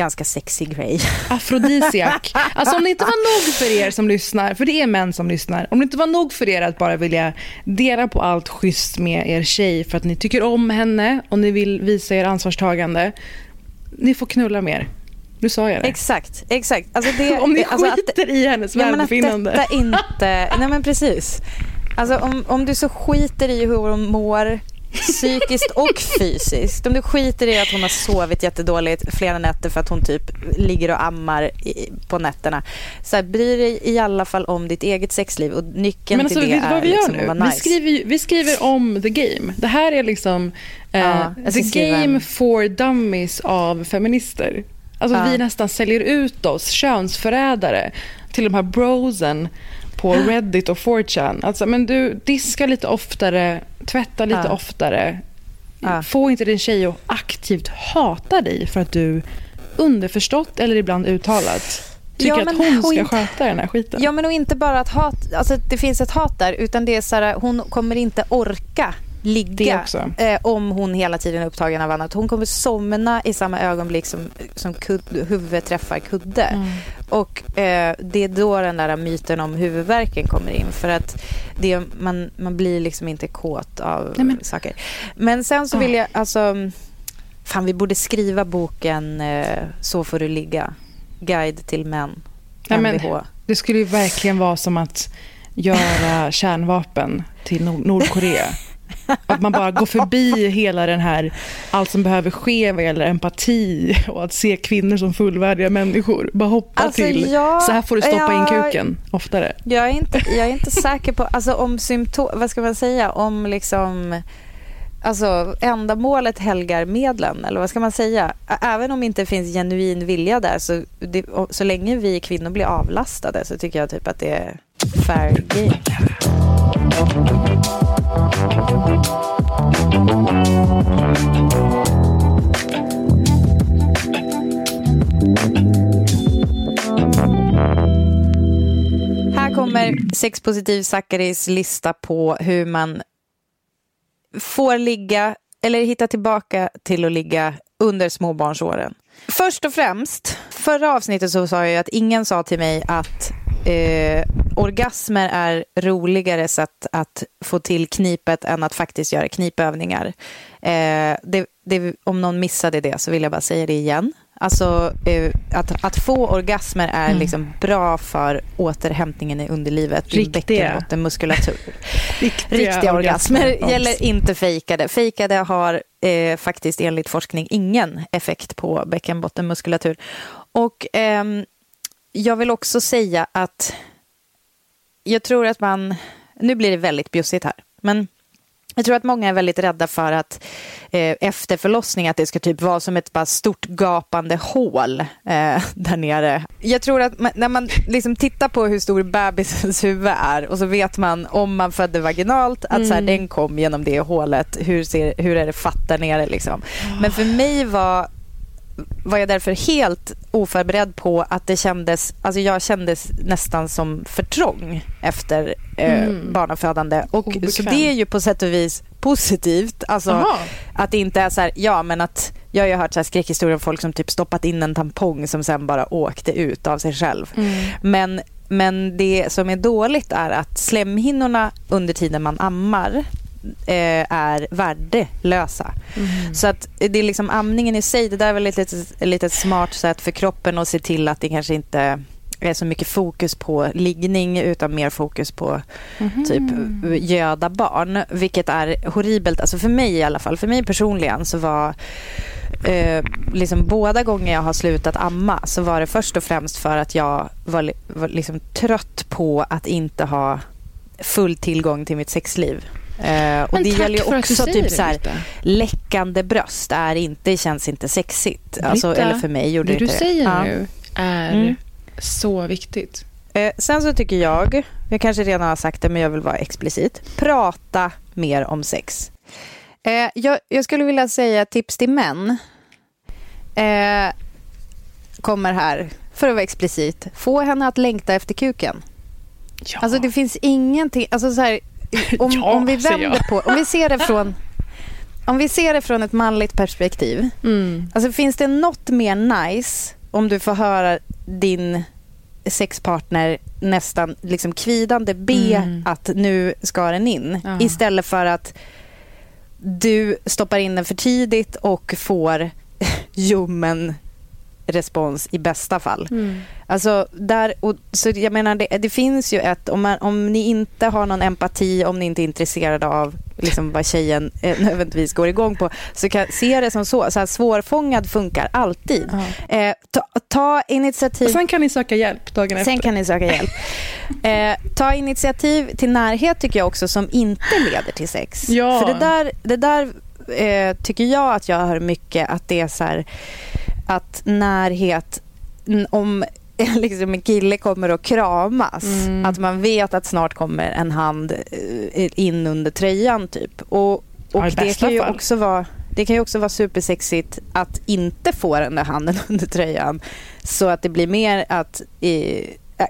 ganska sexig grej. Afrodisiak. Alltså om det inte var nog för er som lyssnar, för det är män som lyssnar. Om det inte var nog för er att bara vilja dela på allt schysst med er tjej för att ni tycker om henne och ni vill visa er ansvarstagande. Ni får knulla mer. Nu sa jag det. Exakt, exakt. Alltså det, Om ni alltså att- skiter i hennes Ja, men att välbefinnande. detta inte... Nej, men precis. Alltså om, om du så skiter i hur hon mår psykiskt och fysiskt. Om du skiter i att hon har sovit jättedåligt flera nätter för att hon typ ligger och ammar i, på nätterna. Så här, bry dig i alla fall om ditt eget sexliv och nyckeln Men alltså, till det vet du vad vi gör liksom nu? vara Vi, nice. skriver, vi skriver om the game. Det här är liksom eh, Ja, the en- game for dummies av feminister. Alltså Ja. vi nästan säljer ut oss, könsförrädare, till de här brosen på Reddit och 4chan. Alltså, men du, diska lite oftare, tvätta lite Ja. oftare. Ja. Få inte din tjej att aktivt hata dig för att du underförstått eller ibland uttalat tycker Ja, att hon ska inte- sköta den här skiten. Ja, men och inte bara att hat, alltså det finns ett hat där, utan det är så här, hon kommer inte orka ligga eh, om hon hela tiden är upptagen av annat. Hon kommer somna i samma ögonblick som, som kud, huvudet träffar kudde. Mm. Och eh, det är då den där myten om huvudvärken kommer in. För att det, man, man blir liksom inte kåt av Nej, men- saker. Men sen så vill jag, alltså, fan vi borde skriva boken eh, Så får du ligga. Guide till män. Nej, men-. Det skulle ju verkligen vara som att göra kärnvapen till Nord- Nordkorea. Att man bara går förbi hela den här, allt som behöver ske vad gäller empati och att se kvinnor som fullvärdiga människor. Bara hoppa Alltså, till, ja, så här får du stoppa in ja. kuken oftare. Jag är inte, jag är inte säker på, alltså om symptom, vad ska man säga, om liksom Alltså ändamålet helgar medlen, eller vad ska man säga? Även om det inte finns genuin vilja där, så, det, så länge vi kvinnor blir avlastade så tycker jag typ att det är fair game. Här kommer sexpositiv Zackaris lista på hur man får ligga eller hitta tillbaka till att ligga under småbarnsåren. Först och främst, förra avsnittet så sa jag ju att ingen sa till mig att eh, orgasmer är roligare sätt att få till knipet än att faktiskt göra knipövningar. Eh, det, det, om någon missade det så vill jag bara säga det igen. Alltså eh, att, att få orgasmer är Mm. liksom bra för återhämtningen i underlivet, din Riktiga. bäckenbottenmuskulatur. Riktiga, Riktiga orgasmer orgasmer. gäller inte fejkade. Fejkade har eh, faktiskt enligt forskning ingen effekt på bäckenbottenmuskulatur. Och ehm, jag vill också säga att jag tror att man, nu blir det väldigt bjussigt här, men jag tror att många är väldigt rädda för att eh, efter förlossning att det ska typ vara som ett bara stort gapande hål eh, där nere. Jag tror att man, när man liksom tittar på hur stor bebisens huvud är och så vet man om man födde vaginalt att så här, Mm. den kom genom det hålet. Hur, ser, hur är det fatt där nere liksom. Men för mig var var jag därför helt oförberedd på att det kändes, alltså jag kändes nästan som för trång efter eh, Mm. barnafödande. Och, så det är ju på sätt och vis positivt. Alltså, att det inte är så här, ja men att jag har ju hört så här skräckhistorier om folk som typ stoppat in en tampong som sen bara åkte ut av sig själv. Mm. Men, men det som är dåligt är att slemhinnorna under tiden man ammar är värdelösa. Mm. Så att det är liksom amningen i sig, det där är väl ett litet, litet smart sätt för kroppen att se till att det kanske inte är så mycket fokus på liggning utan mer fokus på typ göda barn, vilket är horribelt. Alltså för mig i alla fall, för mig personligen så var eh, liksom båda gånger jag har slutat amma så var det först och främst för att jag var, var liksom trött på att inte ha full tillgång till mitt sexliv. Eh, och Men det gäller ju du också typ det, så här, läckande bröst är inte, känns inte sexigt. Alltså, Britta, eller för mig gjorde det du inte säger Ja. nu är Mm. så viktigt. Eh, sen så tycker jag, jag kanske redan har sagt det men jag vill vara explicit, prata mer om sex. Eh, jag, jag skulle vilja säga tips till män. Eh, kommer här, för att vara explicit. Få henne att längta efter kuken. Ja. Alltså det finns ingenting, alltså så här, om, Ja, om vi vänder på, om vi ser det från om vi ser det från ett manligt perspektiv. Mm. Alltså finns det något mer nice om du får höra din sexpartner nästan liksom kvidande be Mm. att nu ska den in. Ja. Istället för att du stoppar in den för tidigt och får ljummen respons i bästa fall. Mm. Alltså där, och, så jag menar det, det finns ju ett, om, man, om ni inte har någon empati, om ni inte är intresserade av liksom vad tjejen eh, nödvändigtvis går igång på, så kan, se det som så, så här, svårfångad funkar alltid. Eh, ta, ta initiativ. Och sen kan ni söka hjälp dagen efter. Sen kan ni söka hjälp. Eh, ta initiativ till närhet tycker jag också som inte leder till sex. Ja. För det där, det där eh, tycker jag att jag hör mycket att det är så här att närhet, om liksom en kille kommer att kramas, Mm. att man vet att snart kommer en hand eh, in under tröjan typ. Och, och Ja, i det kan ju fall. också vara det kan ju också vara supersexigt att inte få den där handen under tröjan. Så att det blir mer att... Eh,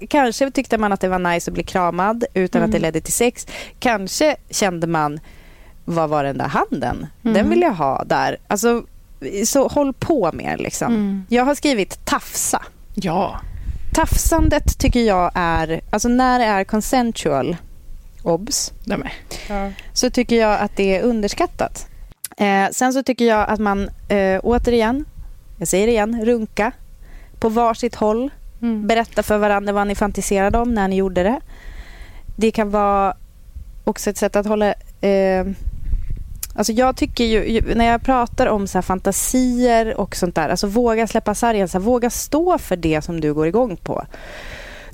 kanske tyckte man att det var nice att bli kramad utan att det Mm. ledde till sex. Kanske kände man, vad var den där handen? Den Mm. vill jag ha där. Alltså, så håll på mer liksom. Mm. Jag har skrivit tafsa. Ja. Tafsandet tycker jag är, alltså när det är consensual, obs. Ja. så tycker jag att det är underskattat. Eh, sen så tycker jag att man, eh, återigen, jag säger det igen, runka på varsitt håll. Mm. Berätta för varandra vad ni fantiserade om när ni gjorde det. det kan vara också ett sätt att hålla... Eh, alltså jag tycker ju, när jag pratar om så fantasier och sånt där, alltså våga släppa sargen, så här, våga stå för det som du går igång på.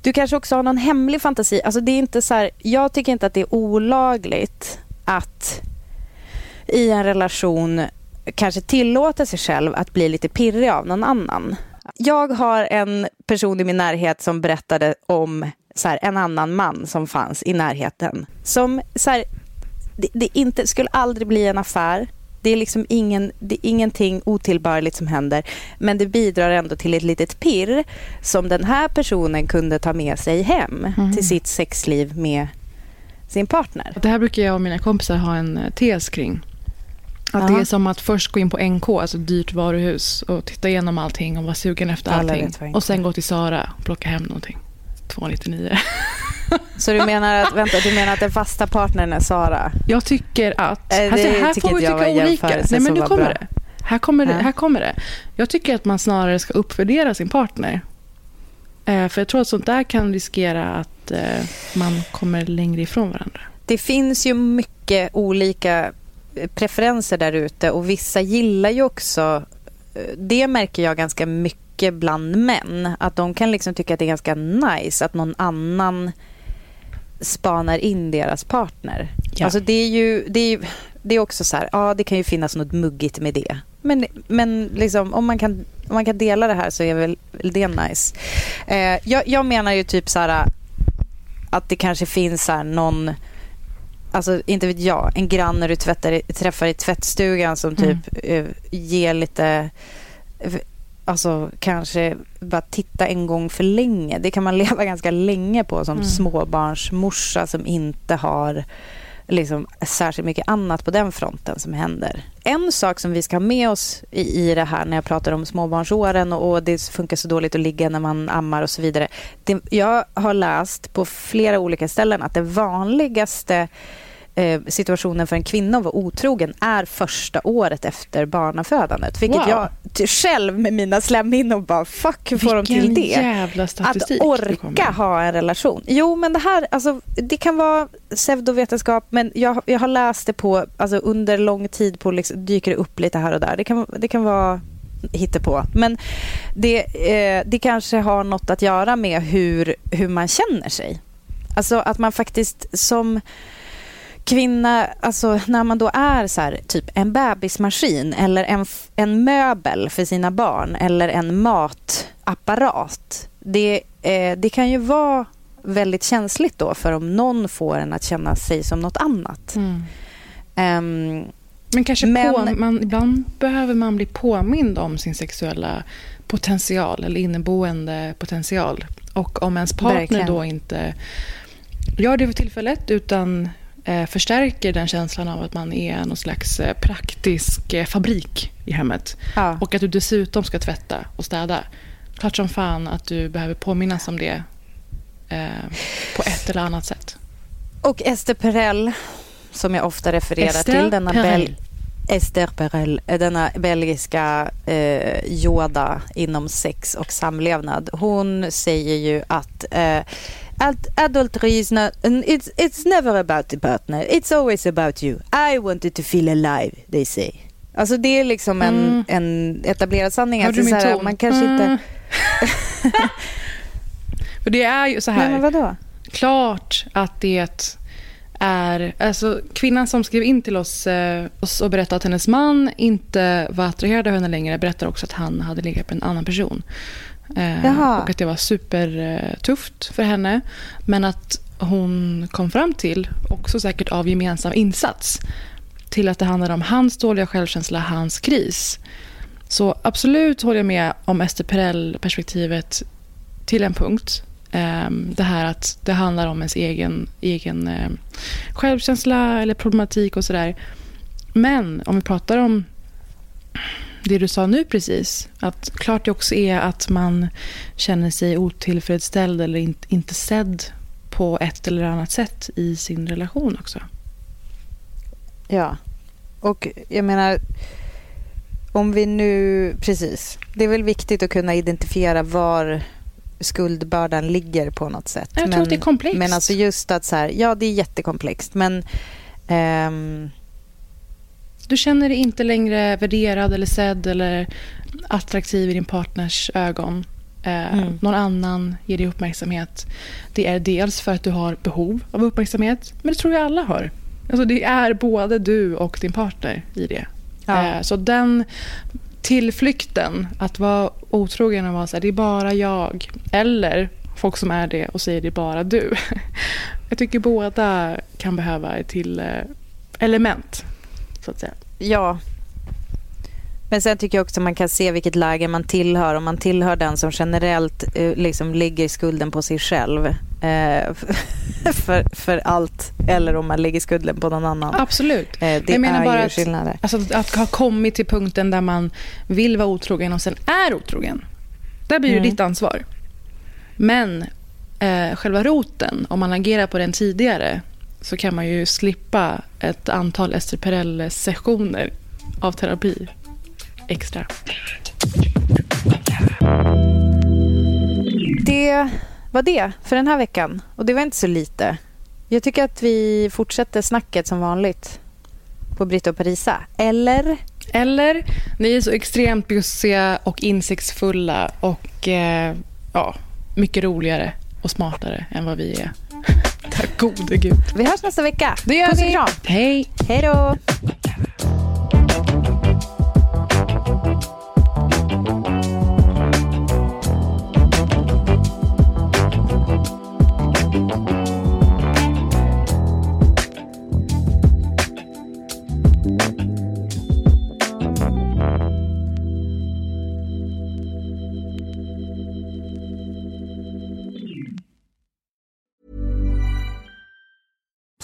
Du kanske också har någon hemlig fantasi. Alltså det är inte så här, jag tycker inte att det är olagligt att i en relation kanske tillåta sig själv att bli lite pirrig av någon annan. Jag har en person i min närhet som berättade om så här, en annan man som fanns i närheten. Som så här, det, det, inte, skulle aldrig bli en affär. Det är liksom ingen, det är ingenting otillbörligt som händer. Men det bidrar ändå till ett litet pirr som den här personen kunde ta med sig hem mm. till sitt sexliv med sin partner. Det här brukar jag och mina kompisar ha en eh, tes kring. Att ja. Det är som att först gå in på NK, alltså dyrt varuhus och titta igenom allting och vara sugen efter allting. Och sen gå till Sara och plocka hem någonting. 299. Så du menar att, vänta, du menar att den fasta partnern är Sara? Jag tycker att... Äh, alltså, här får vi tycka olika. Nej, men nu kommer bra. det. Här kommer, det, här kommer det. Jag tycker att man snarare ska uppvärdera sin partner. Eh, för jag tror att sånt där kan riskera att eh, man kommer längre ifrån varandra. Det finns ju mycket olika preferenser där ute och vissa gillar ju också... Eh, det märker jag ganska mycket bland män. Att de kan liksom tycka att det är ganska nice att någon annan spanar in deras partner. Ja. Alltså det är ju... Det är, det är också så här, ja det kan ju finnas något muggigt med det. Men, men liksom, om, man kan, om man kan dela det här så är väl det nice. Eh, jag, jag menar ju typ så här att det kanske finns så någon alltså inte vet jag, en granne du tvättar, träffar i tvättstugan som mm. typ mm. ger lite alltså kanske bara titta en gång för länge. Det kan man leva ganska länge på som mm. småbarnsmorsa som inte har liksom särskilt mycket annat på den fronten som händer. En sak som vi ska ha med oss i, i det här när jag pratar om småbarnsåren och, och det funkar så dåligt att ligga när man ammar och så vidare. Det, jag har läst på flera olika ställen att det vanligaste Eh, situationen för en kvinna att vara otrogen är första året efter barnafödandet. Vilket wow. jag själv med mina slemhinnor bara, fuck hur får de till det? jävla statistik Att orka ha en relation. Jo, men det här, alltså, det kan vara pseudovetenskap, men jag, jag har läst det på, alltså under lång tid på, liksom, dyker det upp lite här och där. Det kan, det kan vara på. Men det, eh, det kanske har något att göra med hur, hur man känner sig. Alltså att man faktiskt som kvinna, alltså när man då är så här, typ en bebismaskin eller en, en möbel för sina barn eller en matapparat. Det, eh, det kan ju vara väldigt känsligt då för om någon får en att känna sig som något annat. Mm. Um, men kanske men, på, man, ibland behöver man bli påmind om sin sexuella potential eller inneboende potential. Och om ens partner verkligen. då inte gör det för tillfället utan förstärker den känslan av att man är någon slags eh, praktisk eh, fabrik i hemmet. Ja. Och att du dessutom ska tvätta och städa. Klart som fan att du behöver påminnas om det eh, på ett eller annat sätt. Och Esther Perel, som jag ofta refererar Esther till. Denna Perel. Esther Perel, eh, denna belgiska eh, Yoda inom sex och samlevnad. Hon säger ju att eh, Ad adultery is not, it's, it's never about the partner. It's always about you. I wanted to feel alive, they say. Alltså det är liksom en, mm. en etablerad sanning. Hör du min ton? Man kanske mm. inte... För det är ju så här. Men vadå? Klart att det är... Alltså, kvinnan som skrev in till oss eh, och berättade att hennes man inte var attraherad av henne längre berättar också att han hade legat med en annan person. Eh, och att det var supertufft för henne. Men att hon kom fram till, också säkert av gemensam insats, till att det handlade om hans dåliga självkänsla, hans kris. Så absolut håller jag med om Ester Perel-perspektivet till en punkt. Ehm, det här att det handlar om ens egen, egen eh, självkänsla eller problematik och sådär. Men om vi pratar om det du sa nu precis. Att klart det också är att man känner sig otillfredsställd eller in, inte sedd på ett eller annat sätt i sin relation också. Ja, och jag menar om vi nu... Precis. Det är väl viktigt att kunna identifiera var skuldbördan ligger på något sätt. Jag tror men, att det är komplext. Men alltså just att så här, ja det är jättekomplext men ehm, Du känner dig inte längre värderad eller sedd eller attraktiv i din partners ögon. Eh, Mm. Någon annan ger dig uppmärksamhet. Det är dels för att du har behov av uppmärksamhet, men det tror jag alla har. Alltså det är både du och din partner i det. Ja. Eh, så den tillflykten, att vara otrogen och vara så här, det är bara jag. Eller folk som är det och säger det är bara du. Jag tycker båda kan behöva ett till eh, element, så att säga. ja. Men sen tycker jag också man kan se vilket läge man tillhör. Om man tillhör den som generellt eh, liksom lägger skulden på sig själv eh, för, för allt. Eller om man lägger skulden på någon annan. Absolut. Eh, det jag menar är bara ju att, alltså, att- att ha kommit till punkten där man vill vara otrogen och sen är otrogen. Där blir det Mm. ditt ansvar. Men eh, själva roten, om man agerar på den tidigare så kan man ju slippa ett antal Ester Perel-sessioner av terapi extra. Det var det för den här veckan. Och det var inte så lite. Jag tycker att vi fortsätter snacket som vanligt på Britta och Parisa. Eller? Eller, ni är så extremt bjussiga och insiktsfulla och eh, ja, mycket roligare och smartare än vad vi är. Tack gode gud. Vi hörs nästa vecka. Det gör Puss och vi. kram. Hej. Hej då!